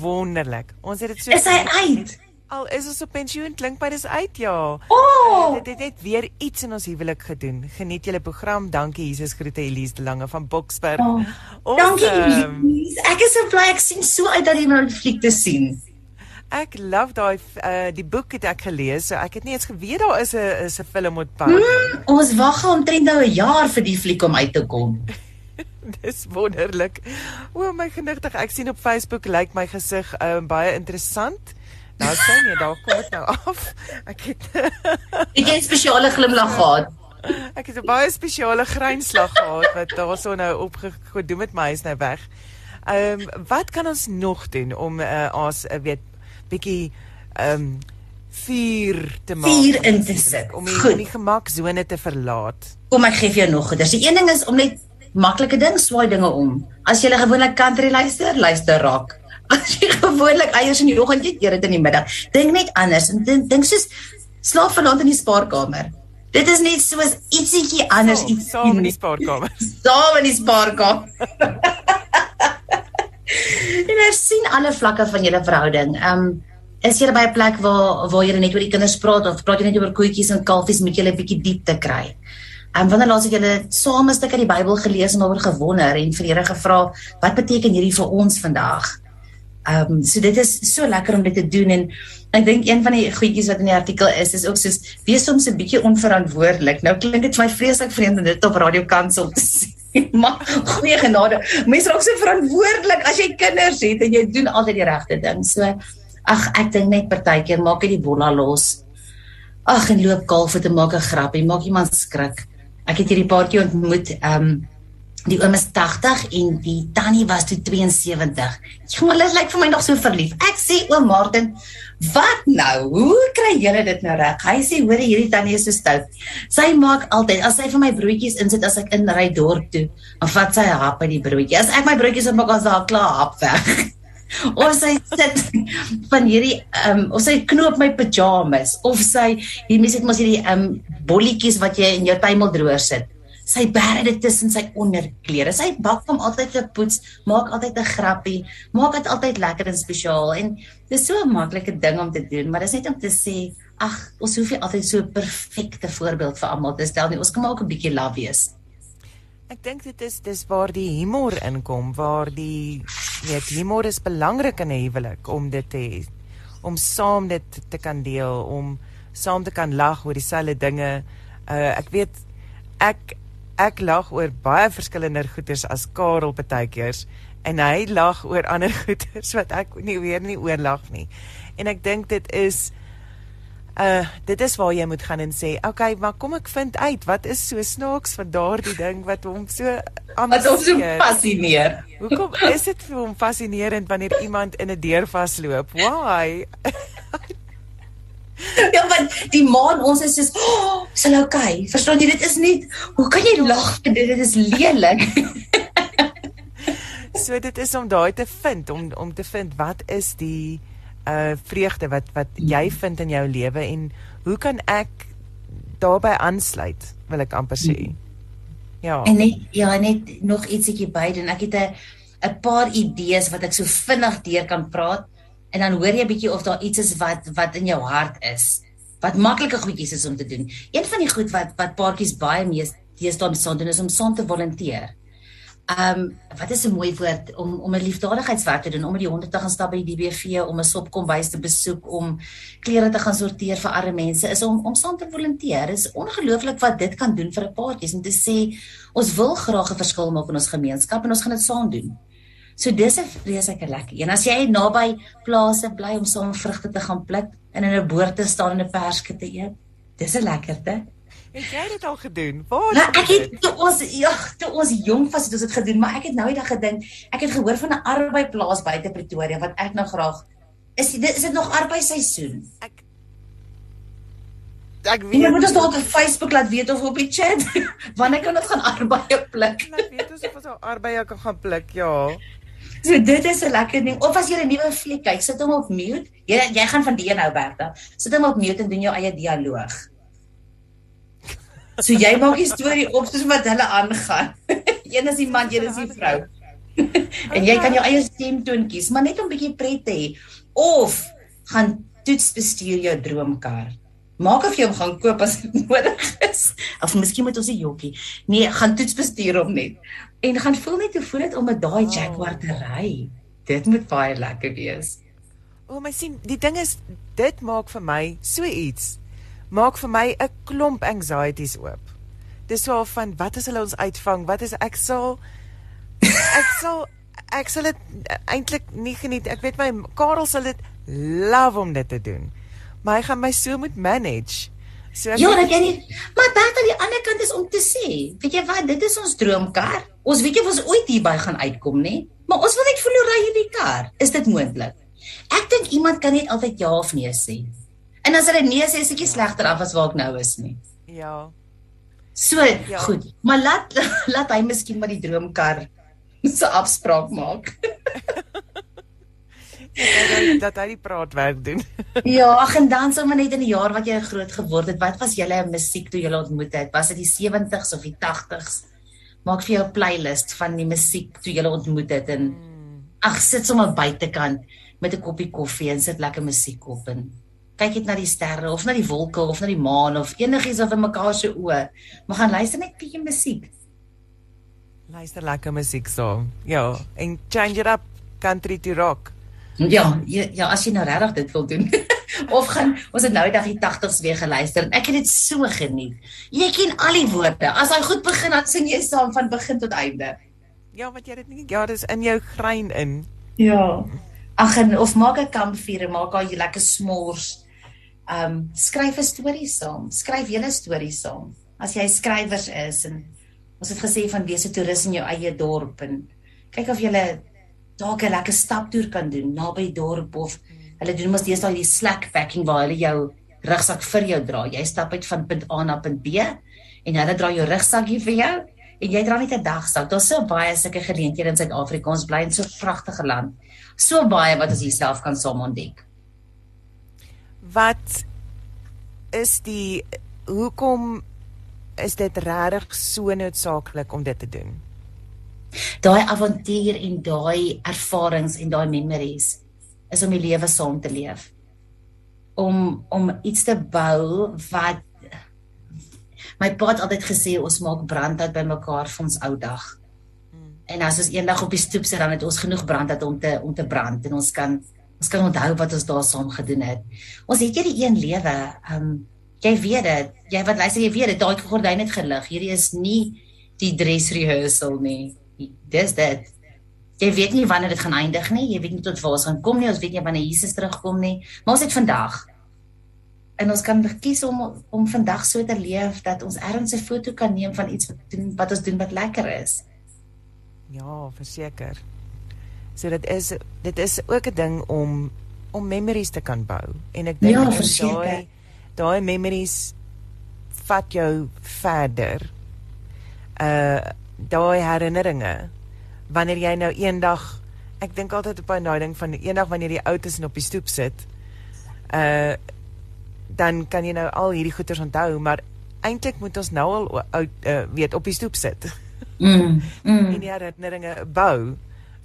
wonderlik. Ons het dit so Is hy uit? Al is ons op pensioen, klink my dis uit ja. Oh, dit het net weer iets in ons huwelik gedoen. Geniet julle program. Dankie Jesus groete Elise de Lange van Boksburg. Oh, awesome. Dankie Elise. Ek is so bly ek sien so uit dat jy nou die fliek te sien. Ek love daai uh, die boek het ek gelees. So ek het nie eens geweet daar is 'n is 'n film op pad. Mm, ons wag al omtrent nou 'n jaar vir die fliek om uit te kom. (laughs) (laughs) Dis wonderlik. O my genigtig, ek sien op Facebook lyk like my gesig um, baie interessant. Nou sien jy, daar kom dit nou (laughs) af. Ek het Ek (laughs) het 'n spesiale glimlag gehad. Ek het 'n baie spesiale grynslag gehad wat daarso nou opgedoen met my is nou weg. Ehm um, wat kan ons nog doen om uh, as 'n uh, weet bietjie ehm um, vuur te maak vuur in te sit om die, die gemaksone te verlaat. Kom ek gee vir jou nog goeders. Die een ding is om net maklike ding swaai dinge om. As jy gewoonlik country luister, luister rock (laughs) as jy gewoonlik eiers in die oggend eet, eet dit in die middag. Dink net anders en dink dink soos slaap vanaand in die spaarkamer. Dit is net soos ietsiekie anders oh, iets saam in die spaarkamer. (laughs) Saam in die spaarkamer. (laughs) en jy sien alle vlakke van julle verhouding. Ehm um, is jy by 'n plek waar waar jy net oor die kinders praat of praat jy net oor koetjies en kalfies met julle 'n bietjie diepte kry? En wanneer laas het julle saam 'n stuk uit die Bybel gelees en oor gewonder en vir Here gevra, wat beteken hierdie vir ons vandag? Ehm um, so dit is so lekker om dit te doen en ek dink een van die goedjies wat in die artikel is is ook soos wees soms 'n bietjie onverantwoordelik. Nou klink dit vir my vreeslik vreemd om dit op radio kansel te (laughs) sê. Maar goeie genade. Mense raak so verantwoordelik as jy kinders het en jy doen altyd die regte ding. So ag ek dink net partykeer maak jy die bolla los. Ag en loop kalf te maak 'n grappie, maak iemand skrik. Ek het hierdie paartjie ontmoet, ehm um, die oom is 80 en die tannie was toe 72. Jong, hulle lyk vir my nog so verlief. Ek sê oom Martin, wat nou? Hoe kry julle dit nou reg? Hy sê hoor hierdie tannie is so stout. Sy maak altyd as sy vir my broodjies insit as ek inry dorp toe, dan vat sy 'n hap uit die broodjie. As ek my broodjies opmaak, as daar klaar hap weg. (laughs) of sy sit van hierdie ehm um, of sy knoop my pyjamas of sy hier mense het mos hierdie ehm um, bolletjies wat jy in jou tuimeldroër sit. Sy bære dit tussen sy onderklere. Sy bak hom altyd te poets, maak altyd 'n grappie, maak dit altyd lekker en spesiaal en dis so 'n maklike ding om te doen, maar dis net om te sê, ag, ons hoef nie altyd so 'n perfekte voorbeeld vir almal te stel nie. Ons kan maar ook 'n bietjie love wees. Ek dink dit is dis waar die humor inkom, waar die weet humor is belangrik in 'n huwelik om dit te hê, om saam dit te kan deel, om saam te kan lag oor dieselfde dinge. Uh ek weet ek ek lag oor baie verskillende goeters as Karel partykeers en hy lag oor ander (laughs) goeters wat ek nie weer nie oor lag nie. En ek dink dit is uh dit is waar jy moet gaan en sê, "Oké, okay, maar kom ek vind uit wat is so snaaks van daardie ding wat hom so wat hom so fascineer." Hoekom is dit vir hom fascinerend wanneer iemand in 'n deur vasloop? Why? (laughs) ja, want die maan ons is soos, "Oh, is hulle okay?" Verstaan jy, dit is nie hoe kan jy lag? Dit is lelik. (laughs) so dit is om daai te vind, om om te vind wat is die uh vreugde wat wat jy vind in jou lewe en hoe kan ek daarbey aansluit wil ek amper sê. Ja. En net ja, net nog ietsiekie by doen. Ek het 'n 'n paar idees wat ek so vinnig deur kan praat en dan hoor jy 'n bietjie of daar iets is wat wat in jou hart is. Wat maklike goedjies is om te doen. Een van die goed wat wat paartjies baie mees deesdae saam doen is om saam te volunteer. Ehm um, wat is 'n mooi woord om om 'n liefdadigheidswerk te doen, om met die honde te gaan stap by die DBV, om 'n sopkombuis te besoek, om klere te gaan sorteer vir arme mense, is om om saam te volunteer. Dit is ongelooflik wat dit kan doen vir 'n paartjie om te sê ons wil graag 'n verskil maak in ons gemeenskap en ons gaan dit saam doen. So dis 'n vreeslike lekker. En as jy naby plase bly om saam vrugte te gaan pluk en in 'n boord te staan en 'n perske te eet, dis 'n lekkerte. Het jy dit al gedoen? Waar? Nou, ek het toe ons ja, toe ons jonk was het ons dit gedoen, maar ek het nou eendag gedink, ek het gehoor van 'n arbeidsplaas buite Pretoria wat ek nou graag is dit is dit nog arbeidsseisoen? Ek Ek weet. Jy moet ons dalk op Facebook laat weet of op die chat (laughs) wanneer kan ons gaan arbeid pluk. Laat weet ons of ons al arbeid kan gaan pluk, ja. So dit is 'n lekker ding. Of as jy 'n nuwe fliek kyk, sit hom op mute. Jy jy gaan van die nou Bertha. Sit hom op mute en doen jou eie dialoog. So jy maak die storie op soos wat hulle aangaan. (laughs) een is die man, een is die vrou. (laughs) en jy kan jou eie stemtoon kies, maar net om 'n bietjie pret te hê of gaan toets bestuur jou droomkar. Maak of jy hom gaan koop as dit (laughs) nodig is. Of miskien moet ons 'n jokkie. Nee, gaan toets bestuur hom net. En gaan voel net hoe voel dit om met daai Jaguar te ry. Dit moet baie lekker wees. O, oh, my sien, die ding is dit maak vir my so iets maak vir my 'n klomp anxieties oop. Dis so van wat as hulle ons uitvang? Wat is ek sal ek sal ek sal dit eintlik nie geniet. Ek weet my Karel sal dit love om dit te doen. Maar hy gaan my so moet manage. So Ja, ek weet nie. Maar dan aan die ander kant is om te sê, weet jy wat, dit is ons droomkar. Ons weet jy ons ooit hierby gaan uitkom, nê? Maar ons wil net voel hoe ry hierdie kar. Is dit moontlik? Ek dink iemand kan net altyd ja of nee sê. En as hulle nee sê, is ek nie slegter af as waar ek nou is nie. Ja. So, ja. goed. Maar laat (laughs) laat hy miskien maar die droomkar (laughs) se afspraak maak. (laughs) ja, dat hy die praatwerk doen. ja, ag en dan sommer net in die jaar wat jy groot geword het, wat was julle musiek toe julle ontmoet het? Was dit die 70s of die 80s? Maak vir jou 'n playlist van die musiek toe julle ontmoet het en hmm. ag sit sommer buitekant met 'n koppie koffie en sit lekker musiek op en kyk net na die sterre of na die wolke of na die maan of enigiets of in mekaar se oë. Maar gaan luister net bietjie musiek. Luister lekker musiek so. Ja, en change it up country to rock. Ja, ja, ja as jy nou regtig dit wil doen. (laughs) of gaan ons het nou die dag die 80s weer geluister en ek het dit so geniet. Jy ken al die woorde. As hy goed begin dan sing jy saam van begin tot einde. Ja, wat jy dit nie ja, dis in jou grein in. Ja. Ag en of maak 'n kampvuur en maak al jy lekker s'mores Ehm um, skryf 'n storie saam. Skryf julle storie saam. As jy skrywers is en ons het gesê van wees 'n toerist in jou eie dorp en kyk of jy dalk 'n lekker staptoer kan doen naby dorp of hulle doen mos deesdae die slack packing waar hulle jou rugsak vir jou dra. Jy stap uit van punt A na punt B en hulle dra jou rugsakkie vir jou en jy dra net 'n dagsak. Daar's so baie sulke geleenthede in Suid-Afrika. Ons bly in so 'n pragtige land. So baie wat ons jouself kan saam ontdek. Wat is die hoekom is dit regtig so noodsaaklik om dit te doen? Daai avontuur en daai ervarings en daai memories is om die lewe saam te leef. Om om iets te bou wat my pa het altyd gesê ons maak brandhout bymekaar vir ons ou dag. Hmm. En as ons eendag op die stoep sit dan het ons genoeg brandhout om te om te brand en ons kan ons kan onthou wat ons daar saam gedoen het. Ons het hierdie een lewe. Um jy weet dit. Jy wat luister jy weet dit. Daai gordyn het gelig. Hierdie is nie die dress rehearsal nie. Dis dit. Jy weet nie wanneer dit gaan eindig nie. Jy weet nie tot waar ons gaan kom nie. Ons weet nie wanneer Jesus terugkom nie. Maar ons het vandag en ons kan kies om om vandag so te leef dat ons ergens 'n foto kan neem van iets wat doen wat ons doen wat lekker is. Ja, verseker. So dit is dit is ook 'n ding om om memories te kan bou en ek dink ja, daai daai memories vat jou verder. Uh daai herinneringe wanneer jy nou eendag ek dink altyd op daai ding van eendag wanneer jy oud is en op die stoep sit. Uh dan kan jy nou al hierdie goeders onthou, maar eintlik moet ons nou al oud uh, weet op die stoep sit. Mm. mm. en die herinneringe bou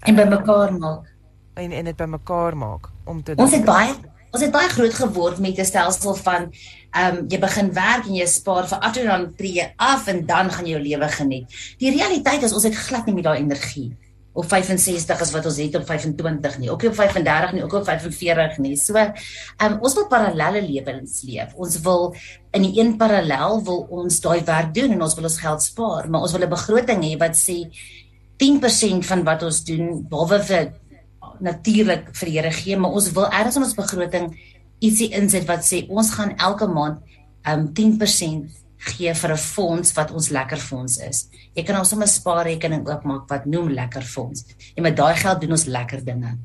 en bymekaar maak. En en dit bymekaar maak om te Ons het baie ons het baie groot geword met 'n stelsel van ehm um, jy begin werk en jy spaar vir after dan tree af en dan gaan jy jou lewe geniet. Die realiteit is ons het glad nie met daai energie of 65 is wat ons het op 25 nie, ook nie op 35 nie, ook op 45 nie. So, um, ons wil parallelle lewens leef. Ons wil in die een parallel wil ons daai werk doen en ons wil ons geld spaar, maar ons wil 'n begroting hê wat sê 10% van wat ons doen behalwe vir natuurlik vir die Here gee, maar ons wil ergens in ons begroting ietsie insit wat sê ons gaan elke maand um 10% gee vir 'n fonds wat ons lekker fonds is. Jy kan ons sommer 'n spaarrekening oopmaak wat noem lekker fonds. En met daai geld doen ons lekker dinge.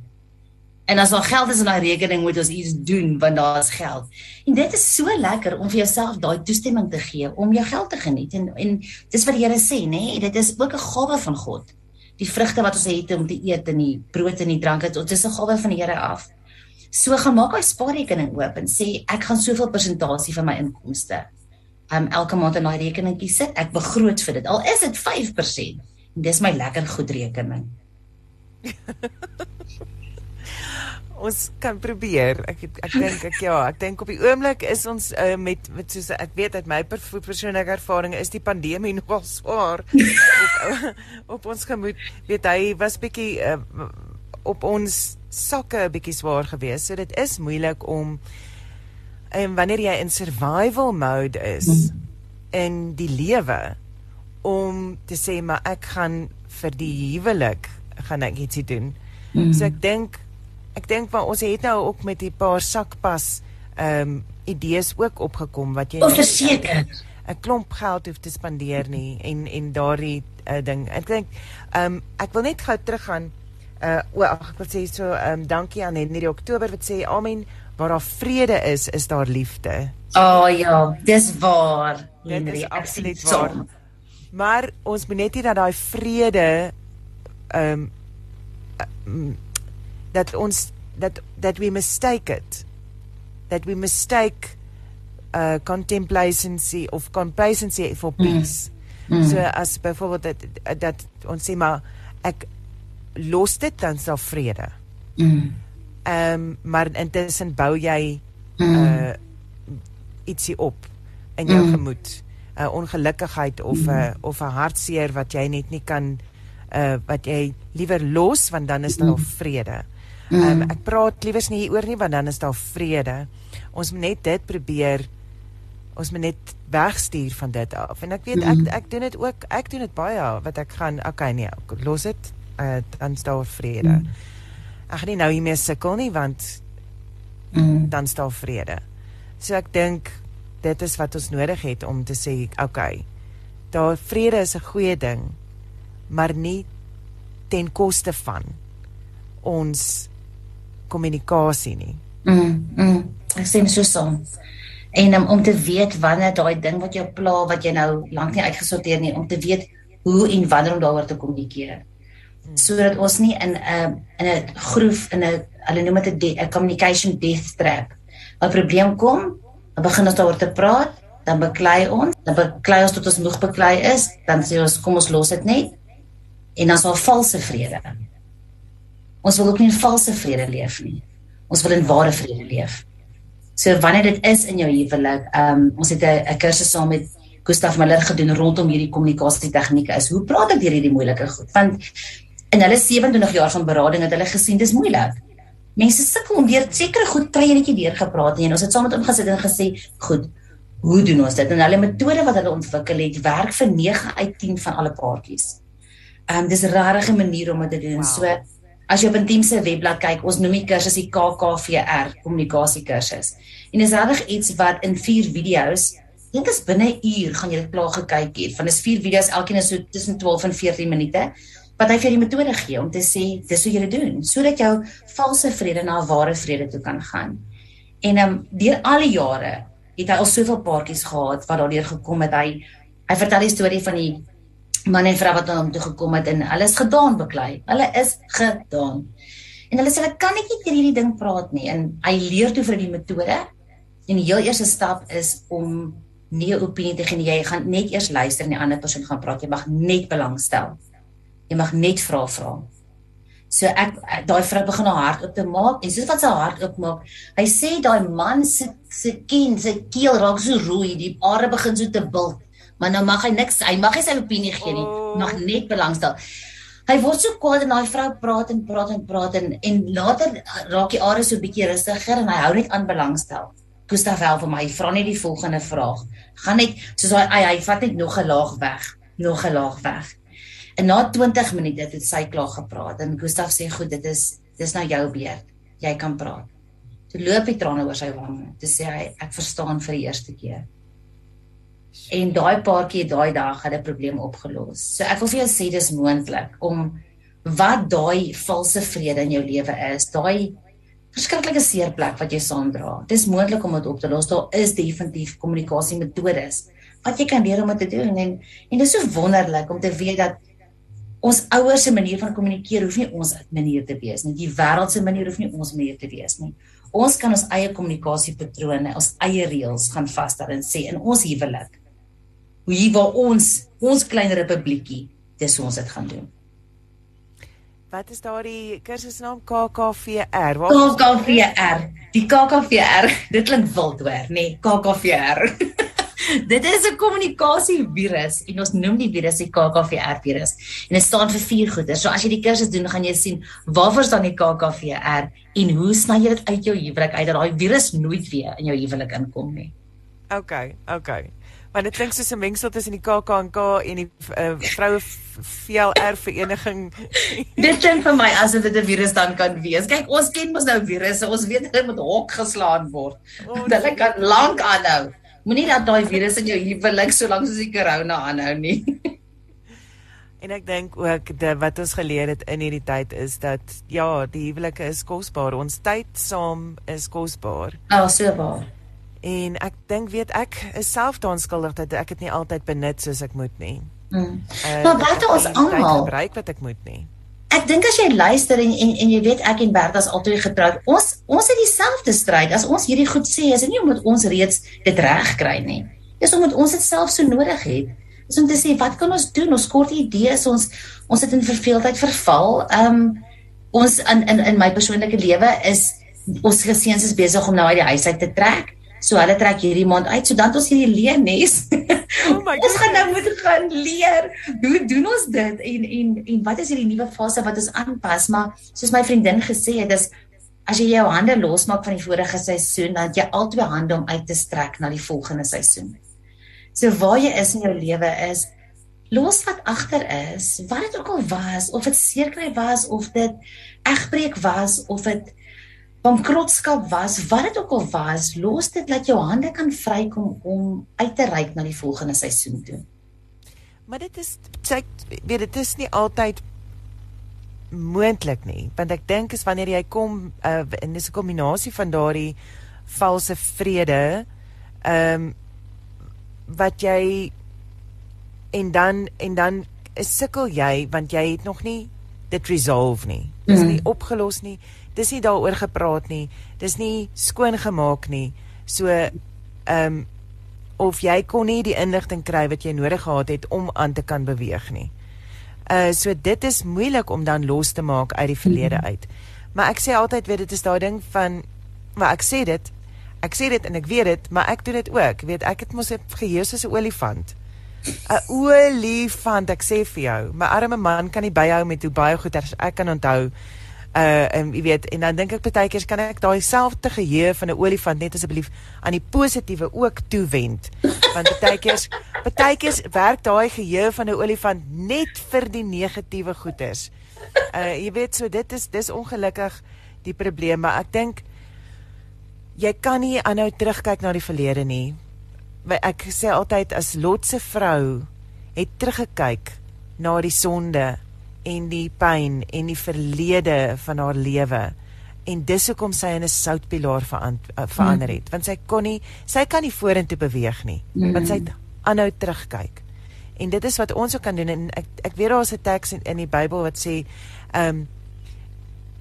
En as daar geld is in daai rekening moet ons iets doen want daar is geld. En dit is so lekker om vir jouself daai toestemming te gee om jou geld te geniet en en dis wat die Here sê, nê? Nee? Dit is ook 'n gawe van God. Die vrugte wat ons het om te eet en die brood en die drank, dit is 'n gawe van die Here af. So gaan maak hy spaarrekening oop en sê ek gaan soveel persentasie van my inkomste um, elke maand in daai rekeningkie sit. Ek begroot vir dit. Al is dit 5%. En dis my lekker goed rekening. (laughs) ons kan probeer. Ek ek dink ek ja, ek dink op die oomblik is ons uh, met met soos ek weet uit my persoonlike ervaring is die pandemie (laughs) nogal swaar op, op ons gemoed. Weet hy was bietjie uh, op ons sakke bietjie swaar geweest. So dit is moeilik om en wanneer jy in survival mode is in die lewe om te sê maar ek gaan vir die huwelik gaan ek ietsie doen. Mm. So ek dink ek dink maar ons het nou ook met 'n paar sakpas ehm um, idees ook opgekom wat jy verseker 'n klomp geld hoef te spandeer nie en en daardie uh, ding. Ek dink ehm um, ek wil net gou teruggaan uh o ag ek wil sê so ehm um, dankie aan Henry Oktober wat sê amen waar daar vrede is, is daar liefde. O oh, ja, dis waar. Dit is absoluut waar. Maar ons moet net nie dat daai vrede ehm um, dat ons dat that we mistake it. That we mistake uh contemplacency of complacency for mm. peace. Mm. Mm. So as byvoorbeeld dat dat ons sê maar ek los dit dan sal vrede. Mm. Ehm um, maar intussen bou jy mm. uh ietsie op in jou mm. gemoed. 'n uh, ongelukkigheid of 'n mm. uh, of 'n hartseer wat jy net nie kan uh wat jy liewer los want dan is daar mm. vrede. Ehm um, ek praat liewers nie hieroor nie want dan is daar vrede. Ons moet net dit probeer ons moet net wegstuur van dit af. En ek weet ek ek doen dit ook. Ek doen dit baie wat ek gaan okay nee, los dit. Uh dan is daar vrede. Mm ek gaan nie nou hiermee sukkel nie want mm. dan staan vrede. So ek dink dit is wat ons nodig het om te sê, okay, daar vrede is 'n goeie ding, maar nie ten koste van ons kommunikasie nie. Mm. mm ek sê so saam. En um, om te weet wanneer daai ding wat jou pla wat jy nou lank nie uitgesorteer nie, om te weet hoe en wanneer om daaroor te kommunikeer. Mm. Sodat ons nie in 'n in 'n groef in 'n hulle noem dit 'n communication death trap. 'n Probleem kom, dan begin ons daaroor te praat, dan beklei ons, dan beklei ons tot ons moeg beklei is, dan sê ons kom ons los dit net. En dan is daar valse vrede. Ons wil ook nie in valse vrede leef nie. Ons wil in ware vrede leef. So wanneer dit is in jou huwelik, ehm um, ons het 'n kursus saam met Gustaf Miller gedoen rondom hierdie kommunikasie tegnieke is. Hoe praat ek deur hierdie moeilike goed? Want in hulle 27 jaar van berading het hulle gesien dis moeilik. Mense sukkel om deur sekere goed kry jy net nie deur gepraat en ons het saam met hom gesit en gesê, "Goed, hoe doen ons dit?" En hulle metode wat hulle ontwikkel het, werk vir 9 uit 10 van alle paartjies. Ehm um, dis 'n rarige manier om dit te doen. Wow. So as jy op 'n team se webblad kyk, ons noem die kursus die KKVR, kommunikasie kursus. En dis regtig iets wat in 4 video's, dink is binne 'n uur gaan jy dit klaar gekyk het. Van dis 4 video's, elkeen is so tussen 12 en 14 minute wat hy vir die metode gee om te sê dis hoe jy dit doen sodat jou valse vrede na ware vrede toe kan gaan. En ehm um, deur al die jare het hy al soveel paartjies gehad wat daardeur gekom het. Hy hy vertel die storie van die man en vrou wat na hom toe gekom het en hulle is gedaan beklei. Hulle is gedaan. En hulle sê hulle kan net nie hierdie ding praat nie en hy leer toe vir die metode. En die heel eerste stap is om nie opinie te gee nie. Jy gaan net eers luister en die ander persoon gaan praat. Jy mag net belangstel. Jy mag net vra vra. So ek daai vrou begin haar hart oop te maak en soos wat sy hart oopmaak, hy sê daai man se se kin, sy keel raak so rooi, die are begin so te bil maar nou mag hy niks, hy mag nie sy opinie gee nie, oh. mag net belangstel. Hy word so kwaad en daai vrou praat en praat en praat en en later raak die are so bietjie rustiger en hy hou net aan belangstel. Gustav help hom, hy vra net die volgende vraag. Gaan net soos hy hy, hy vat net nog 'n laag weg, nog 'n laag weg. En na 20 minute het sy klaar gepraat en Gustav sê goed, dit is dis nou jou beurt. Jy kan praat. Toe loop die trane oor sy wange. Toe sê hy ek verstaan vir die eerste keer. En daai paartjie daai dag het 'n probleem opgelos. So ek wil vir jou sê dis moontlik om wat daai valse vrede in jou lewe is, daai verskriklike seerplek wat jy saamdra. Dis moontlik om dit op te los. Daar is definitief kommunikasie metodes wat jy kan leer om te doen en en dit is so wonderlik om te weet dat ons ouers se manier van kommunikeer hoef nie ons manier te wees nie. Die wêreld se manier hoef nie ons manier te wees nie. Ons kan ons eie kommunikasiepatrone, ons eie reëls gaan vasstel en sê in ons huwelik hier waar ons ons klein republiekie dis ons dit gaan doen. Wat is daardie kursusnaam KKVR? Waar KKVR. Die KKVR, (laughs) dit klink wild hoor, nê? Nee, KKVR. (laughs) dit is 'n kommunikasievirus en ons noem die virus die KKVR virus. En dit staan vir vier goeie. So as jy die kursus doen, gaan jy sien waarvoor staan die KKVR en hoe sny jy dit uit jou huwelik uit dat daai virus nooit weer in jou huwelik inkom nie. OK, OK. Maar dit klink soos 'n mengsel tussen die KAKNK en die uh, vroue VLR vereniging. (laughs) dit klink vir my asof dit 'n virus dan kan wees. Kyk, ons ken mos nou virusse. Ons weet hulle moet hok geslaan word. Oh, hulle kan lank aanhou. Moenie dat daai virus in jou huwelik so lank soos die corona aanhou nie. (laughs) en ek dink ook dat wat ons geleer het in hierdie tyd is dat ja, die huwelike is kosbaar. Ons tyd saam is kosbaar. Ah, oh, so waar. En ek dink weet ek is self daaraan skuldig dat ek dit nie altyd benut soos ek moet nie. Mm. Uh, maar wat ons almal gebruik wat ek moet nie. Ek dink as jy luister en en, en jy weet ek en Bertha is altyd getroud. Ons ons het dieselfde stryd. As ons hierdie goed sê, is dit nie omdat ons reeds dit reg kry nie. Dis omdat ons dit self so nodig het. Dis om te sê wat kan ons doen? Ons kort idees, ons ons het in verveeldheid verval. Ehm um, ons in in in my persoonlike lewe is ons geseuns is besig om nou uit die huis uit te trek. So hulle trek hierdie maand uit sodat ons hierdie leenes. Oh (laughs) ons gaan nou moet gaan leer. Hoe doen ons dit? En en en wat is hierdie nuwe fase wat ons aanpas? Maar soos my vriendin gesê het, dis as jy jou hande losmaak van die vorige seisoen, dan jy albei hande om uit te strek na die volgende seisoen. So waar jy is in jou lewe is los wat agter is, wat dit ook al was, of dit seerkry was of dit egbreek was of dit bankrotskap was, wat dit ook al was, los dit dat jou hande kan vrykom om uit te reik na die volgende seisoen toe. Maar dit is kyk, weet dit is nie altyd moontlik nie, want ek dink is wanneer jy kom uh, in 'n kombinasie van daardie valse vrede, ehm um, wat jy en dan en dan sukkel jy want jy het nog nie dit resolve nie. Dit is mm. nie opgelos nie. Dis nie daaroor gepraat nie. Dis nie skoon gemaak nie. So ehm um, of jy kon nie die inligting kry wat jy nodig gehad het om aan te kan beweeg nie. Uh so dit is moeilik om dan los te maak uit die verlede mm. uit. Maar ek sê altyd weet dit is daai ding van maar ek sê dit ek sê dit en ek weet dit, maar ek doen dit ook. Weet ek het mos 'n geheue soos 'n olifant. 'n olifant ek sê vir jou. My arme man kan nie byhou met hoe baie goed ek kan onthou. Uh en jy weet en dan dink ek baie keer kan ek daai selfde geheue van 'n olifant net asseblief aan die positiewe ook toewend. Want baie keer baie keer werk daai geheue van 'n olifant net vir die negatiewe goeders. Uh jy weet so dit is dis ongelukkig die probleem, maar ek dink jy kan nie aanhou terugkyk na die verlede nie ek sê altyd as Lot se vrou het teruggekyk na die sonde en die pyn en die verlede van haar lewe en dis hoekom sy in 'n soutpilaar eh, verander het mm. want sy kon nie sy kan nie vorentoe beweeg nie mm. want sy het aanhou terugkyk en dit is wat ons ook kan doen en ek ek weet daar's 'n teks in, in die Bybel wat sê ehm um,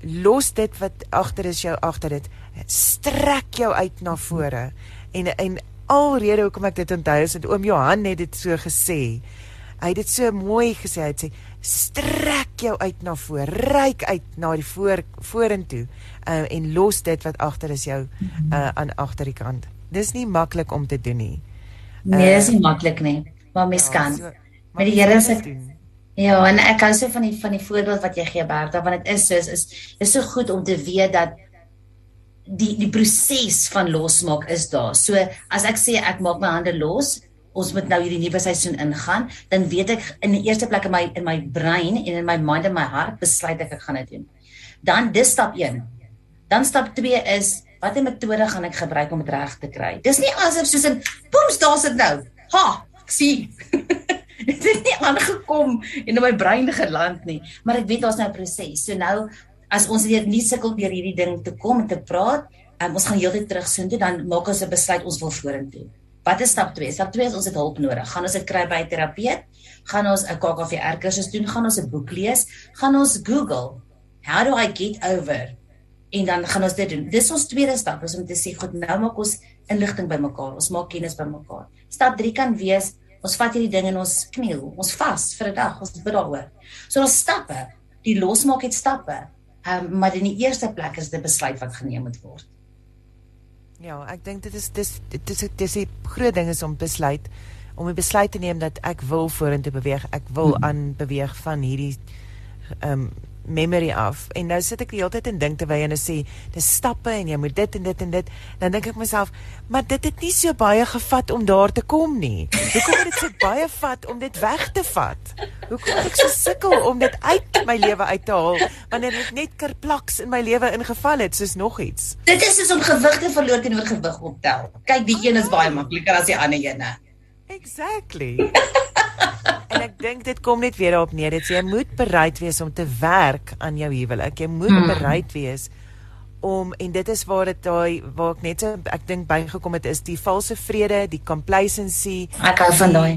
los dit wat agter is jou agter dit strek jou uit na vore en en alrede hoekom ek dit onthou is dat oom Johan het dit so gesê. Hy het dit so mooi gesê. Hy sê strek jou uit na voor, reik uit na die voor vorentoe uh, en los dit wat agter is jou uh, aan agter die kant. Dis nie maklik om te doen nie. Uh, nee, dis nie maklik nie, maar mens ja, kan. So, met die Here se Ja, en ek hou so van die van die voorbeeld wat jy gee Bertha, want dit is so is is is so goed om te weet dat die die proses van losmaak is daar. So as ek sê ek maak my hande los, ons moet nou hierdie nuwe seisoen ingaan, dan weet ek in die eerste plek in my in my brein en in my mind en my hart besluit ek ek gaan dit doen. Dan dis stap 1. Dan stap 2 is watter metode gaan ek gebruik om dit reg te kry? Dis nie asof soos 'n boems daar's dit nou. Ha, sien. (laughs) dit het nie aangekom en in my brein geland nie, maar ek weet daar's nou 'n proses. So nou as ons weer nie sukkel deur hierdie ding te kom en te praat, um, ons gaan heeltyd terug so intoe, dan maak ons 'n besluit ons wil vorentoe. Wat is stap 2? Stap 2 is ons het hulp nodig. Gaan ons dit kry by 'n terapeut? Gaan ons 'n KKV kursus doen? Gaan ons 'n boek lees? Gaan ons Google how do I get over? En dan gaan ons dit doen. Dis ons tweede stap, is om te sê goed, nou maak ons inligting bymekaar. Ons maak kennis bymekaar. Stap 3 kan wees ons vat hierdie ding en ons kniel, ons vas vir 'n dag, ons bid daaroor. So ons stappe, die losmaak het stappe. Ehm um, maar in die eerste plek is dit besluit wat geneem moet word. Ja, ek dink dit is dis dit is dis die groot ding is om besluit om 'n besluit te neem dat ek wil vorentoe beweeg. Ek wil hmm. aan beweeg van hierdie ehm um, memory af. En nou sit ek die hele tyd en dink terwyl jy nou sê, dis stappe en jy moet dit en dit en dit. Dan dink ek myself, maar dit het nie so baie gevat om daar te kom nie. Hoekom het dit so (laughs) baie vat om dit weg te vat? Hoekom het ek so sukkel om dit uit my lewe uit te haal wanneer dit net kerplaks in my lewe ingeval het soos nog iets? Dit is soos om gewig te verloor teenoor gewig optel. Kyk, die een is baie makliker as die ander ene. Exactly. (laughs) en ek dink dit kom net weer daarop neer dat jy moet bereid wees om te werk aan jou huwelik. Jy moet hmm. bereid wees om en dit is waar dit daai waar ek net so ek dink bygekom het is die valse vrede, die complacency. Ek hou van daai.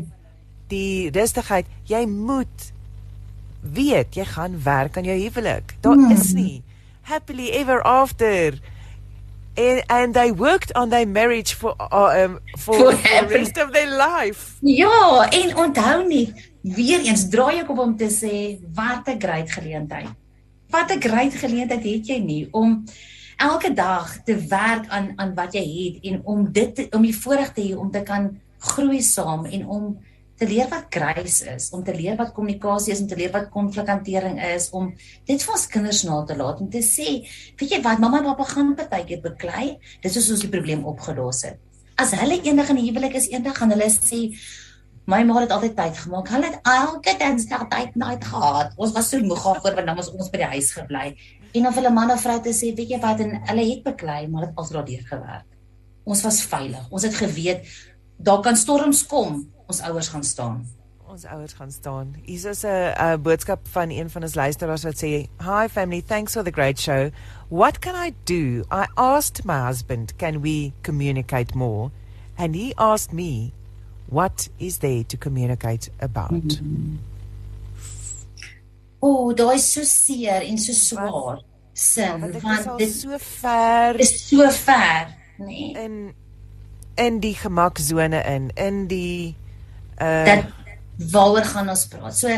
Die rustigheid. Jy moet weet jy gaan werk aan jou huwelik. Daar hmm. is nie happily ever after and and they worked on their marriage for uh, um for, for the rest of their life. Ja, en onthou nie, weer eens draai ek op om te sê wat 'n great geleentheid. Wat 'n great geleentheid het jy nie om elke dag te werk aan aan wat jy het en om dit te, om die voorreg te hê om te kan groei saam en om te leer wat grace is, om te leer wat kommunikasie is, om te leer wat konflikhantering is, om dit vir ons kinders na te laat en te sê, weet jy wat, mamma en pappa gaan partykeer beklei, dis is ons die probleem opgelos het. As hulle eendag in die huwelik is, eendag gaan hulle sê My ma het altyd tyd gemaak. Hulle het elke Dinsdag tyd nooit gehad. Ons was so moeg daarvoor want dan was ons by die huis gebly. En of hulle man of vrou te sê, weet jy wat, en hulle het beklei, maar dit altyd daardeur gewerk. Ons was veilig. Ons het geweet daar kan storms kom, ons ouers gaan staan ons ouers gaan staan. Hier is 'n boodskap van een van ons luisteraars wat sê, "Hi family, thanks for the great show. What can I do? I asked my husband, can we communicate more? And he asked me, what is there to communicate about?" Mm -hmm. O, oh, daai is so seer en so swaar. Sin, want dit is so ver. Is so ver, nee. In in die gemaksone in, in die uh dat waaroor gaan ons praat? So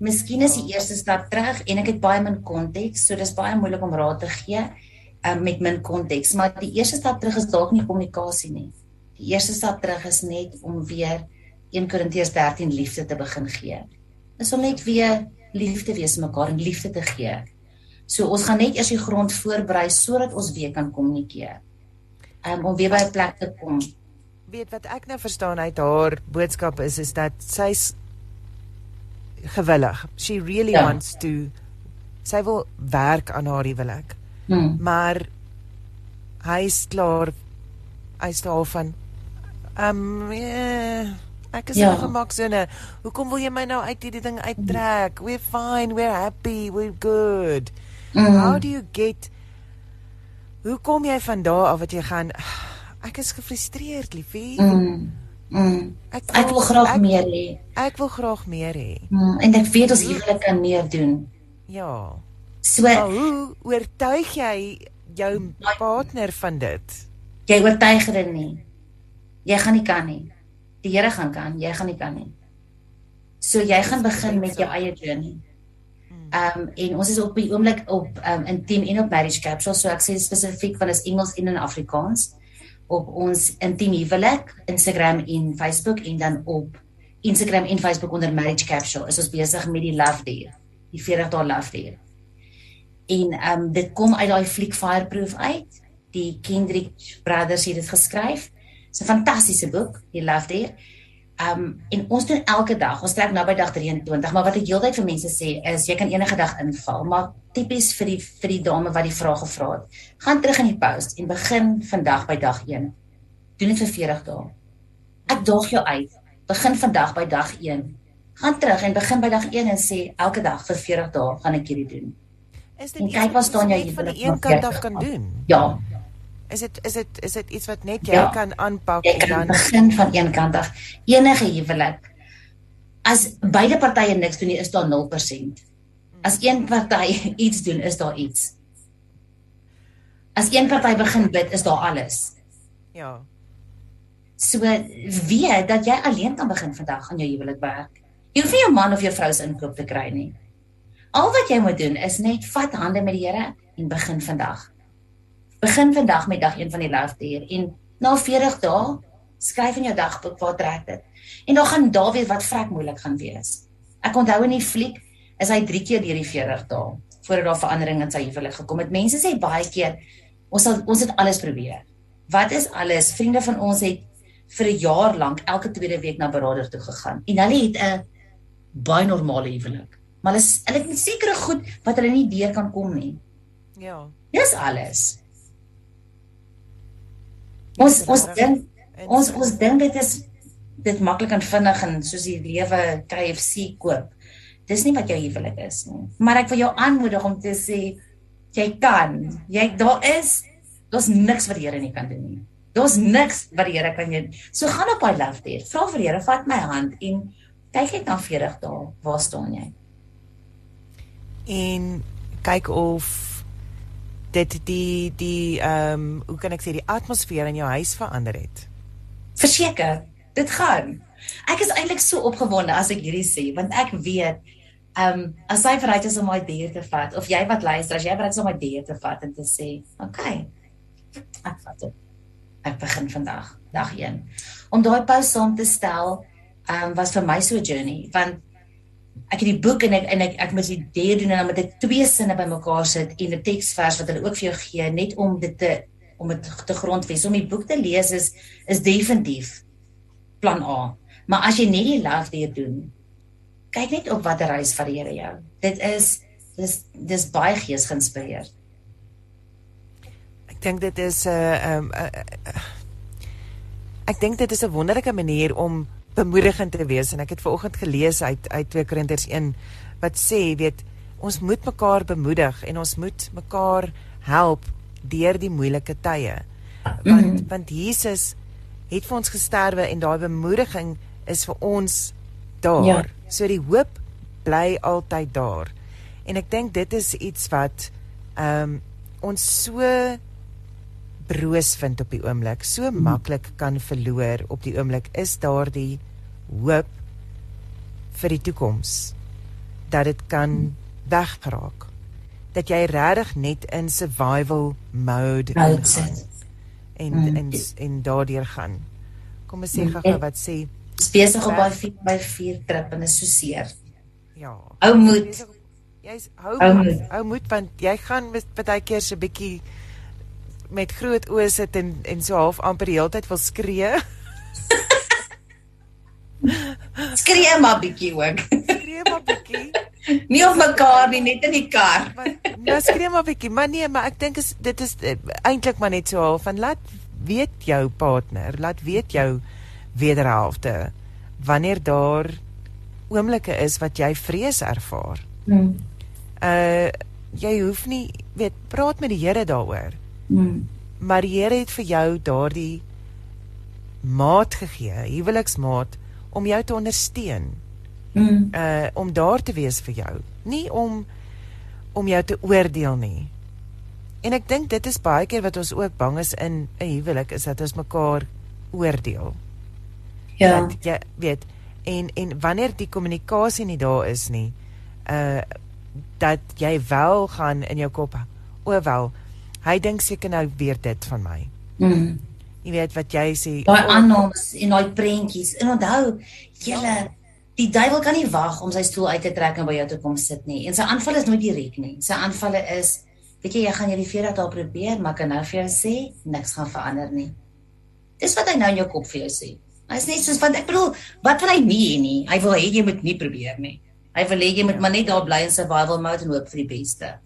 miskien is die eerste stap terug en ek het baie min konteks, so dis baie moeilik om raad te gee um, met min konteks, maar die eerste stap terug is dalk nie kommunikasie nie. Die eerste stap terug is net om weer 1 Korintiërs 13 liefde te begin gee. Is om net weer liefde wees mekaar en liefde te gee. So ons gaan net eers die grond voorberei sodat ons weer kan kommunikeer. Um, om weer by 'n plek te kom. Weet wat ek nou verstaan uit haar boodskap is is dat sy's gewillig. She really ja. wants to sy wil werk aan haar huwelik. Hmm. Maar hy is klaar hy staan van ehm um, yeah, ek is ja. gemaak sinne. Hoekom wil jy my nou uit hierdie ding uittrek? We're fine, we're happy, we're good. Mm. How do you get Hoe kom jy van daar af wat jy gaan ek is gefrustreerd, liefie. Mm. Mm. Ek, wil, ek wil graag ek, meer hê. Ek wil graag meer hê. Mm. En ek weet ons huwelik kan meer doen. Ja. So maar hoe oortuig jy jou partner van dit? Jy oortuig hulle nie. Jy gaan nie kan nie. Die Here gaan kan, jy gaan nie kan nie. So jy gaan begin met jou eie journey. Hmm. Ehm um, en ons is op die oomblik op um, intiem en op marriage capsule so ek sê spesifiek van is Engels en in Afrikaans op ons intiem huwelik Instagram en Facebook en dan op Instagram en Facebook onder marriage capsule is ons besig met die love deer die 40 dae love deer en ehm um, dit kom uit daai fliek fireproof uit die Kendrick brothers het dit geskryf. Dis 'n fantastiese boek die love deer Um en ons doen elke dag. Ons trek nou by dag 23, maar wat ek heeltyd vir mense sê is jy kan enige dag inval, maar tipies vir die vir die dame wat die vraag gevra het. Gaan terug in die post en begin vandag by dag 1. Doen dit vir 40 dae. Ek daag jou uit. Begin vandag by dag 1. Gaan terug en begin by dag 1 en sê elke dag vir 40 dae gaan ek hierdie doen. Is dit kyk wat staan jy hier van die een kant af kan doen? Ja, Is dit is dit is dit iets wat net jy ja, kan aanpak en dan begin van een kant af. Enige huwelik as beide partye niks doen nie, is daar 0%. As een party (laughs) iets doen, is daar iets. As een party begin bid, is daar alles. Ja. So weet dat jy alleen kan begin vandag aan jou huwelik werk. Jy hoef nie jou man of jou vrou se inkoop te kry nie. Al wat jy moet doen is net vat hande met die Here en begin vandag begin vandag met dag 1 van die love year en na 40 dae skryf in jou dagboek waar trek dit. En dan gaan daar weer wat vrek moeilik gaan wees. Ek onthou in die fliek is hy 3 keer deur die 40 dae voordat daar verandering in sy huwelik gekom het. Mense sê baie keer ons sal ons het alles probeer. Wat is alles? Vriende van ons het vir 'n jaar lank elke tweede week na beraader toe gegaan en hulle het 'n baie normale huwelik. Maar hulle hulle het sekere goed wat hulle nie deur kan kom nie. Ja. Dis alles. Ons ons dink ons ons dink dit is dit maklik en vinnig en soos die lewe KFC koop. Dis nie wat jou huwelik is nie. Maar ek wil jou aanmoedig om te sê jy kan. Jy daar is daar's niks wat die Here nie kan doen nie. Daar's niks wat die Here kan doen. So gaan op daai love date. Vra vir die Here, vat my hand en kyk net na 40 dae. Waar staan jy? En kyk of dit die die ehm um, hoe kan ek sê die atmosfeer in jou huis verander het. Verseker, dit gaan. Ek is eintlik so opgewonde as ek hierdie sê want ek weet ehm um, as jy bereid is om my dier te vat of jy wat luister as jy bereid is om my dier te vat en te sê, "Oké. Okay, ek vat dit. Ek begin vandag, dag 1." Om daai pause saam te stel, ehm um, was vir my so 'n journey want ek het die boek en ek en ek ek moet die deur doen en dan moet ek twee sinne bymekaar sit en 'n teksvers wat hulle ook vir jou gee net om dit te om dit te grondves om die boek te lees is is definitief plan A. Maar as jy net die love deur doen, kyk net op watter reis die Here jou. Dit is dis dis baie gees geïnspireerd. Ek dink dit is 'n uh, um, uh, uh, ek dink dit is 'n wonderlike manier om bemoedigend te wees en ek het vanoggend gelees uit uit 2 Korintiërs 1 wat sê, weet, ons moet mekaar bemoedig en ons moet mekaar help deur die moeilike tye. Want mm -hmm. want Jesus het vir ons gesterwe en daai bemoediging is vir ons daar. Ja. So die hoop bly altyd daar. En ek dink dit is iets wat ehm um, ons so broos vind op die oomblik, so mm. maklik kan verloor op die oomblik is daardie hoop vir die toekoms dat dit kan mm. wegraak. Dat jy regtig net in survival mode sit en mm. en en daardeur gaan. Kom ons sê mm. gou wat sê besig op by 4 by 4 trip en is so seer. Ja. Ou moed. Jy's hou hou moed want jy gaan baie keer so 'n bietjie met groot oë sit en en so half amper die hele tyd wil skree. (laughs) skree maar bietjie ook. skree maar bietjie. (laughs) Nie op mekaar nie, net in die kar. (laughs) Nou skree maar bietjie, maar nee, maar ek dink is dit is uh, eintlik maar net so half van laat weet jou partner, laat weet jou wederhelfte wanneer daar oomblikke is wat jy vrees ervaar. Hmm. Uh jy hoef nie weet praat met die Here daaroor. Hmm. Maar die Here het vir jou daardie maat gegee, huweliksmaat om jou te ondersteun. Hmm. Uh om daar te wees vir jou, nie om om jou te oordeel nie. En ek dink dit is baie keer wat ons ook bang is in 'n huwelik is dat ons mekaar oordeel. Ja. Dat jy weet en en wanneer die kommunikasie nie daar is nie, uh dat jy wel gaan in jou kop, o wel, hy dink seker nou weer dit van my. Mm. Jy weet wat jy sê. Daai aannames en daai prentjies. En onthou, julle die duiwel kan nie wag om sy stoel uit te trek en by jou te kom sit nie. En sy aanval is nooit direk nie. Sy aanvalle is, weet jy, jy gaan hierdie 40 dae probeer, maar kan nou vir jou sê niks gaan verander nie. Dis wat hy nou in jou kop vir jou sê. Hy's net soos wat ek bedoel, wat wil hy nie nie? Hy wil hê jy moet nie probeer nie. Hy wil hê jy moet maar net daar bly in survival mode en hoop vir die beste.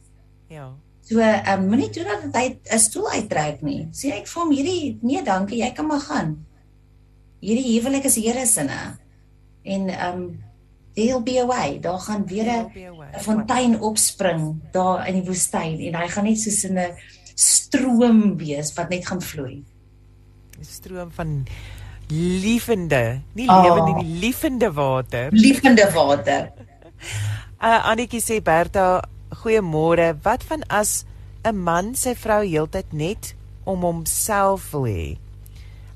Ja. So, ehm um, moenie toe dat hy 'n stoel uittrek nie. Sê ek vir hom hierdie nee, dankie, jy kan maar gaan. Hierdie huwelik is Here se ne. En ehm um, they'll be away. Daar gaan weer 'n fontein opspring daar in die woestyn en hy gaan net soos 'n stroom wees wat net gaan vloei. 'n Stroom van liefende, nie oh. lewende nie, liefende water. Liefende water. (laughs) uh Annetjie sê Berta Goeiemôre. Wat van as 'n man sy vrou heeltyd net om homself wil hê?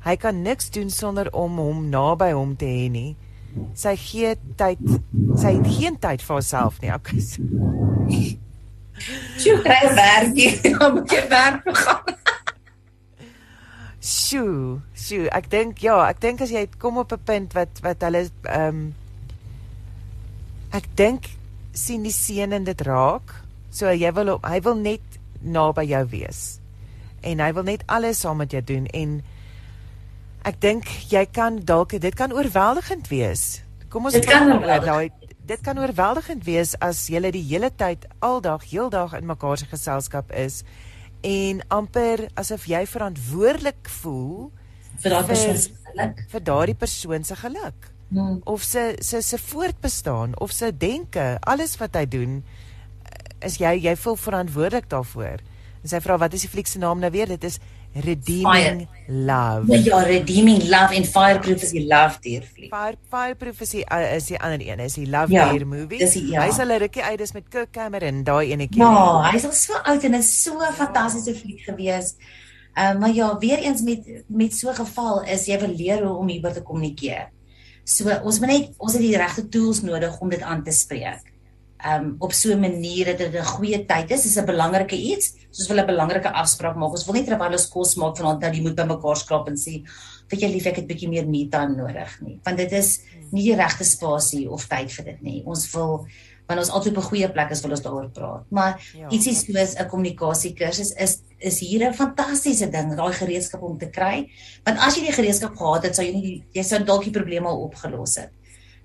Hy kan niks doen sonder om hom naby hom te hê nie. Sy gee tyd, sy het geen tyd vir haarself nie. Okay. Sy kry werkie om te werk (laughs) te gaan. Sjoe, sjoe, ek dink ja, ek dink as jy kom op 'n punt wat wat hulle ehm um, ek dink sien die seun in dit raak. So jy wil hy wil net naby jou wees. En hy wil net alles saam met jou doen en ek dink jy kan dalk dit kan oorweldigend wees. Kom ons kyk oor daai dit kan oorweldigend wees as jy die hele tyd aldag heeldag in mekaar se geselskap is en amper asof jy verantwoordelik voel vir daardie persoon se geluk. Vir daardie persoon se geluk hmm. of se se se voortbestaan of se denke, alles wat hy doen is jy jy voel verantwoordelik daarvoor. En sy vra wat is die fliek se naam nou weer? Dit is Redeeming fire. Love. Ja, ja, Redeeming Love en Fireproof is die love deer fliek. Fire Fireproof is die uh, is die ander een, is die Love ja, Deer movie. Dis die ja. Hy's al 'n rukkie uit dis met Kirk Cameron, daai enetjie. Ja, hy's al so oud en is so 'n fantastiese fliek gewees. Uh, maar ja, weer eens met met so 'n geval is jy wil leer hoe om hieroor te kommunikeer. So ons moet net ons het die regte tools nodig om dit aan te spreek. Um op so 'n manier dat dit 'n goeie tyd is, is 'n belangrike iets. Soos wil 'n belangrike afspraak maak. Ons wil nie terwyl ons kos maak vanaand nou die moet by mekaar skraap en sê, "Weet jy lief, ek het bietjie meer me time nodig nie." Want dit is nie die regte spasie of tyd vir dit nie. Ons wil want ons altyd op 'n goeie plek is wil ons daaroor praat. Maar ja. ietsie soos 'n kommunikasie kursus is is hier 'n fantastiese ding, daai gereedskap om te kry. Want as jy die gereedskap gehad het, sou jy nie jy sou dalk die probleme al opgelos het.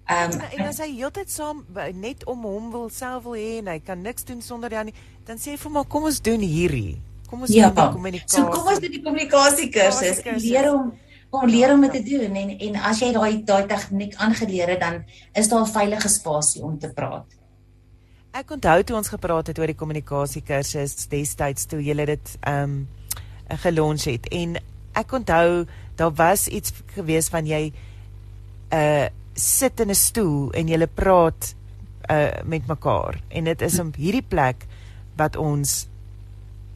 Ehm um, en as hy heeltyd saam net om hom wil self wil hê en hy kan niks doen sonder jou nie, dan sê vir my kom ons doen hierdie. Kom ons ja, doen die kommunikasie. So kom ons doen die kommunikasie kursus. Leer om om leer om dit te doen en en as jy daai daai tegniek aangeleer het dan is daar 'n veilige spasie om te praat. Ek onthou toe ons gepraat het oor die kommunikasie kursus destyds toe jy dit ehm um, gelons het en ek onthou daar was iets gewees van jy uh sit in 'n stoel en jy praat uh met mekaar en dit is op hierdie plek wat ons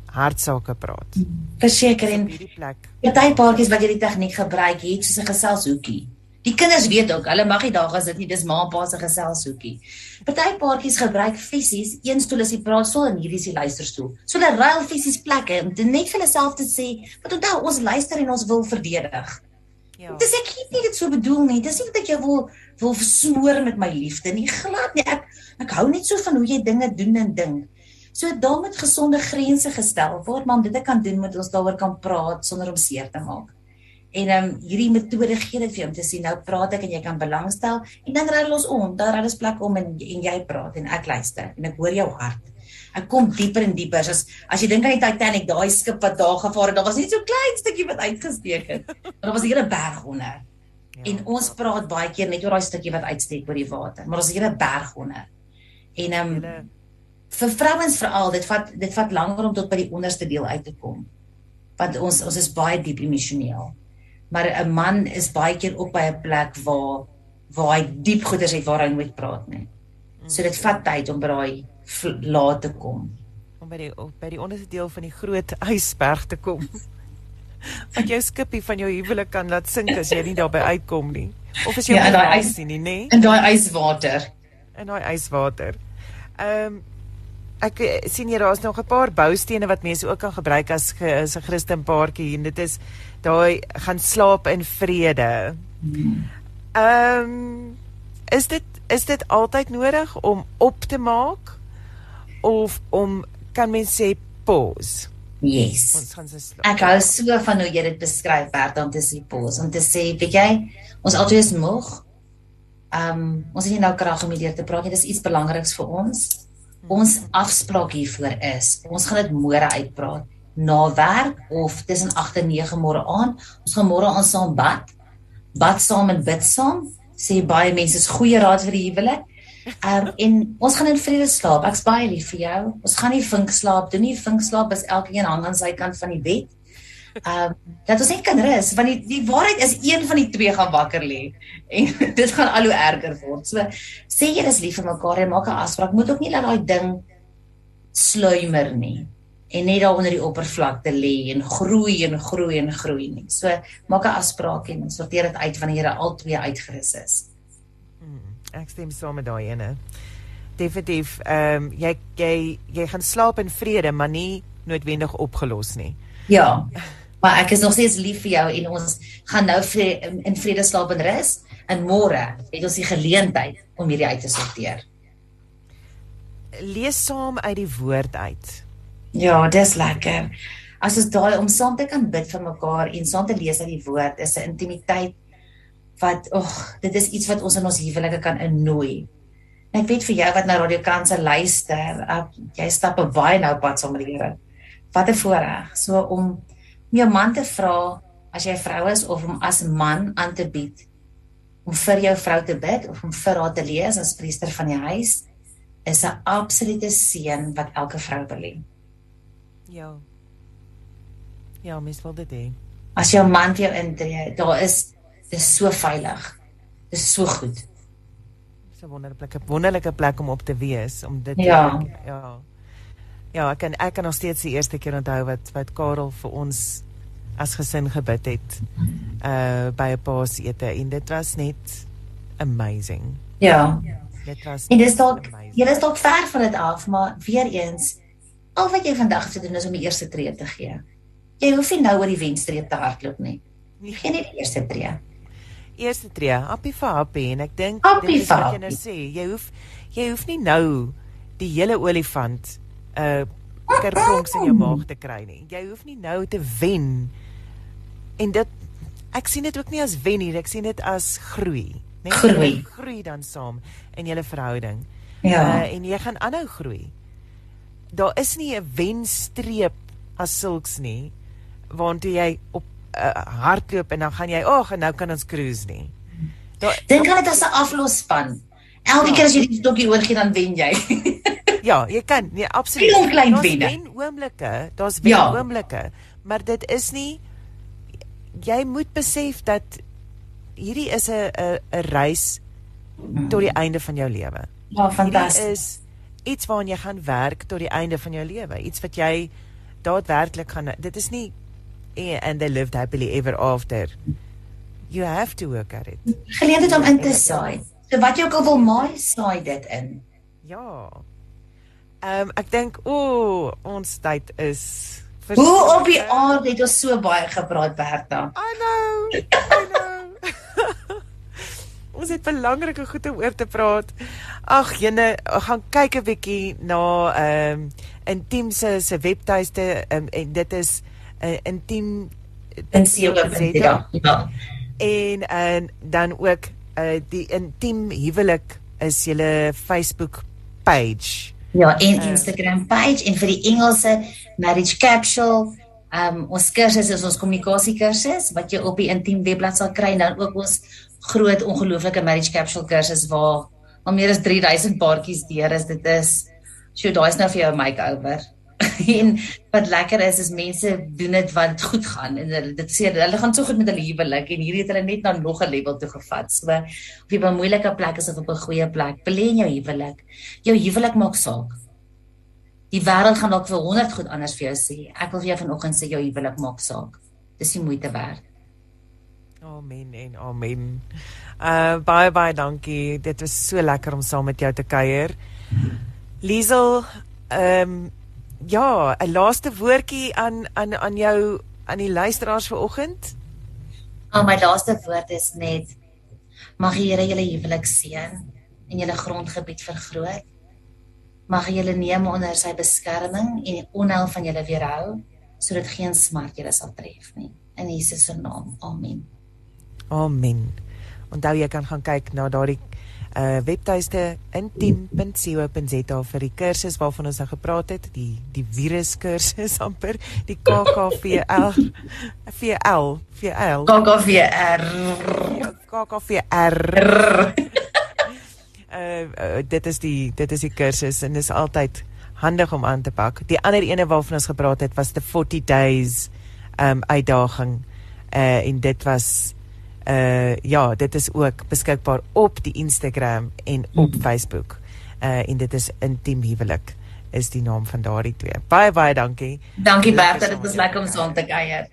hartsake praat. Verseker en hierdie plek. Party paartjies wat jy die tegniek gebruik het soos 'n geselshoekie. Die kinders weet ook, hulle mag nie daar as dit nie dis ma en pa se geselshoekie. Party paartjies gebruik fisies, een stoel is die praatstoel en hierdie is die luisterstoel. So hulle ruil fisies plekke om net vir hulle self te sê, "Wat onthou, ons luister en ons wil verdedig." Ja. Dis ek het nie dit so bedoel nie. Dis nie dat ek jou wil wil versmoor met my liefde nie. Glad nie. Ek ek hou net so van hoe jy dinge doen en dink. So daar moet gesonde grense gestel word, maar om dit te kan doen moet ons daaroor kan praat sonder om seer te maak. En ehm um, hierdie metode gee dit vir jou om te sien nou praat ek en jy kan belangstel en dan ry ons om, daar ry ons plek om en en jy praat en ek luister en ek hoor jou hart. Ek kom dieper en dieper. As as jy dink aan die Titanic, daai skip wat daar gevaar het, daar was net so klein stukkie wat uitgesteek het. (laughs) Maar daar was 'n hele berg onder. Ja, en ons praat baie keer net oor daai stukkie wat uitsteek oor die water, maar het 'n hele berg onder. En ehm um, vir vrouens veral, dit vat dit vat langer om tot by die onderste deel uit te kom. Want ons ons is baie diep emosioneel. Maar 'n man is baie keer op by 'n plek waar waar hy diep goeders het waar hy moet praat, nee. So dit vat tyd om by daai laat te kom. Om by die by die onderste deel van die groot ysberg te kom. (laughs) Want jou skipie van jou huwelik kan laat sink as jy nie daarby uitkom nie. Of as jy ja, daai ys sien nie, nê? In daai yswater. In daai yswater. Ehm um, ek eh, sien hier daar's nog 'n paar boustene wat mense ook kan gebruik as ge, 'n Christen paartjie en dit is daai gaan slaap in vrede. Ehm um, is dit is dit altyd nodig om op te maak of om kan mens sê pause? Yes. Ons gaan se slaap. Ek hou so van hoe jy dit beskryf Bert om te sê pause om te sê weet jy ons altyd is moeg. Ehm um, ons het nie nou krag om hierdeur te praat nie. Dis iets belangriks vir ons ons afspraak hiervoor is. Ons gaan dit môre uitpraat na werk of tussen 8 en 9 môre aand. Ons gaan môre aan saam bad. Bad saam en bid saam. Sê baie mense is goeie raad vir die huwelik. Um, en ons gaan in vrede slaap. Ek's baie lief vir jou. Ons gaan nie vink slaap doen nie. Vink slaap is elkeen hang aan sy kant van die bed. Ehm um, dat ons net kan rus want die die waarheid is een van die twee gaan wakker lê en (laughs) dit gaan al hoe erger word. So sê jy is lief vir mekaar en maak 'n afspraak. Moet ook nie laat daai ding sluimer nie en net daar onder die oppervlakte lê en groei en groei en groei nie. So maak 'n afspraak en sorteer dit uit wanneer jy al twee uitgerus is. Hmm, ek stem saam met daai ene. Definitief, ehm um, jy jy jy gaan slaap in vrede, maar nie noodwendig opgelos nie. Ja. Maar ek is nog steeds lief vir jou en ons gaan nou vir in vrede slaap en rus en môre het ons die geleentheid om hierdie uit te sorteer. Lees saam uit die woord uit. Ja, dis lekker. As ons daai om saam te kan bid vir mekaar en saam te lees uit die woord is 'n intimiteit wat ag, dit is iets wat ons in ons huwelike kan innooi. En ek weet vir jou wat na Radio Kanse luister, jy stap 'n baie nou pad saam met die Here. Wat 'n voorreg so om jou man te vra as jy 'n vrou is of om as man aan te bied om vir jou vrou te bid of om vir haar te lees as priester van die huis is 'n absolute seën wat elke vrou wil hê. Ja. Ja, mens wil dit hê. As jou man vir jou intree, daar is dis so veilig. Dis so goed. Dis 'n wonderlike wonderlike plek om op te wees om dit ja. te ja. Ja, ek kan ek kan nog steeds die eerste keer onthou wat wat Karel vir ons as gesin gebid het uh by 'n paasete en dit was net amazing. Ja. Dit was En dis dalk jy is dalk ver van dit af, maar weer eens al wat jy vandag te doen is om die eerste tree te gee. Jy hoef nie nou oor die wenstreep te hardloop nie. Jy gee net die eerste tree. Eerste tree, happy for happy en ek dink dit is wat jy nou sê, jy hoef jy hoef nie nou die hele olifant uh kerpronks in jou maag te kry nie. Jy hoef nie nou te wen. En dit ek sien dit ook nie as wen nie, ek sien dit as groei, né? Groei. Groei dan saam in julle verhouding. Ja. Uh en jy gaan aanhou groei. Daar is nie 'n wenstreep as sulks nie waartoe jy op uh, hardloop en dan gaan jy ag en nou kan ons cruise nie. Dink aan dit as 'n aflosspan. Elke ja. keer as jy die stokkie oorgie dan wen jy. (laughs) ja, jy kan. Nee, absoluut. Daar's klein wenne. Daar's wen oomblikke. Daar's wen ja. oomblikke. Maar dit is nie jy moet besef dat hierdie is 'n 'n 'n reis tot die einde van jou lewe. Ja, fantasties. Is iets waaraan jy gaan werk tot die einde van jou lewe. Iets wat jy daadwerklik gaan dit is nie and they lived happily ever after. You have to work at it. Geleentheid om in te saai. So wat jy ook al wil maai, saai dit in. Ja. Ehm um, ek dink o, oh, ons tyd is Hoe op die aard het ons so baie gepraat Bertha. I know. I know. Ons het belangrike goed om oor te praat. Ag, jene, gaan kyk 'n bietjie na ehm um, Intiem se se webtuiste um, en dit is 'n uh, Intiem ja. ja. En en dan ook uh die Intiem huwelik is julle Facebook page. Ja, en uh, Instagram page en vir die Engelse marriage capsule Um ons kursus is ons kommunikasie kursus wat jy op die intiem webblad sal kry en dan ook ons groot ongelooflike marriage capsule kursus waar al meer as 3000 paartjies deur is. Dit is So daai's nou vir jou makeover. (laughs) en wat lekker is is mense doen dit wat dit goed gaan en hulle dit sê hulle gaan so goed met hulle huwelik en hierdie het hulle net na nog 'n level toe gevat. So of jy by 'n moeilike plek is of op 'n goeie plek, belê in jou huwelik. Jou huwelik maak saak. Die wêreld gaan dalk vir 100 goed anders vir jou sê. Ek wil vir jou vanoggend sê jou huwelik maak saak. Dis die moeite werd. Amen en amen. Uh baie baie dankie. Dit was so lekker om saam met jou te kuier. Liesel, ehm um, ja, 'n laaste woordjie aan aan aan jou aan die luisteraars vanoggend. Al oh, my laaste woord is net mag die Here julle huwelik seën en julle grondgebied vergroot. Mag julle neem onder sy beskerming en die onheil van julle weerhou sodat geen smart julle sal tref nie. In Jesus se naam. Amen. Amen. Onthou jy kan gaan kyk na daardie uh webtuiste intiem.co.za vir die kursus waarvan ons nou gepraat het, die die virus kursus (laughs) amper, die KKVL VL VL KKVR KKVR uh (laughs) dit is die dit is die kursus en dis altyd handig om aan te pak. Die ander ene waarvan ons gepraat het was the 40 days um uitdaging uh en dit was uh ja, dit is ook beskikbaar op die Instagram en op mm. Facebook. Uh en dit is Intiem Huwelik is die naam van daardie twee. Baie baie dankie. Dankie Bertha, dit was lekker om saam te kuier.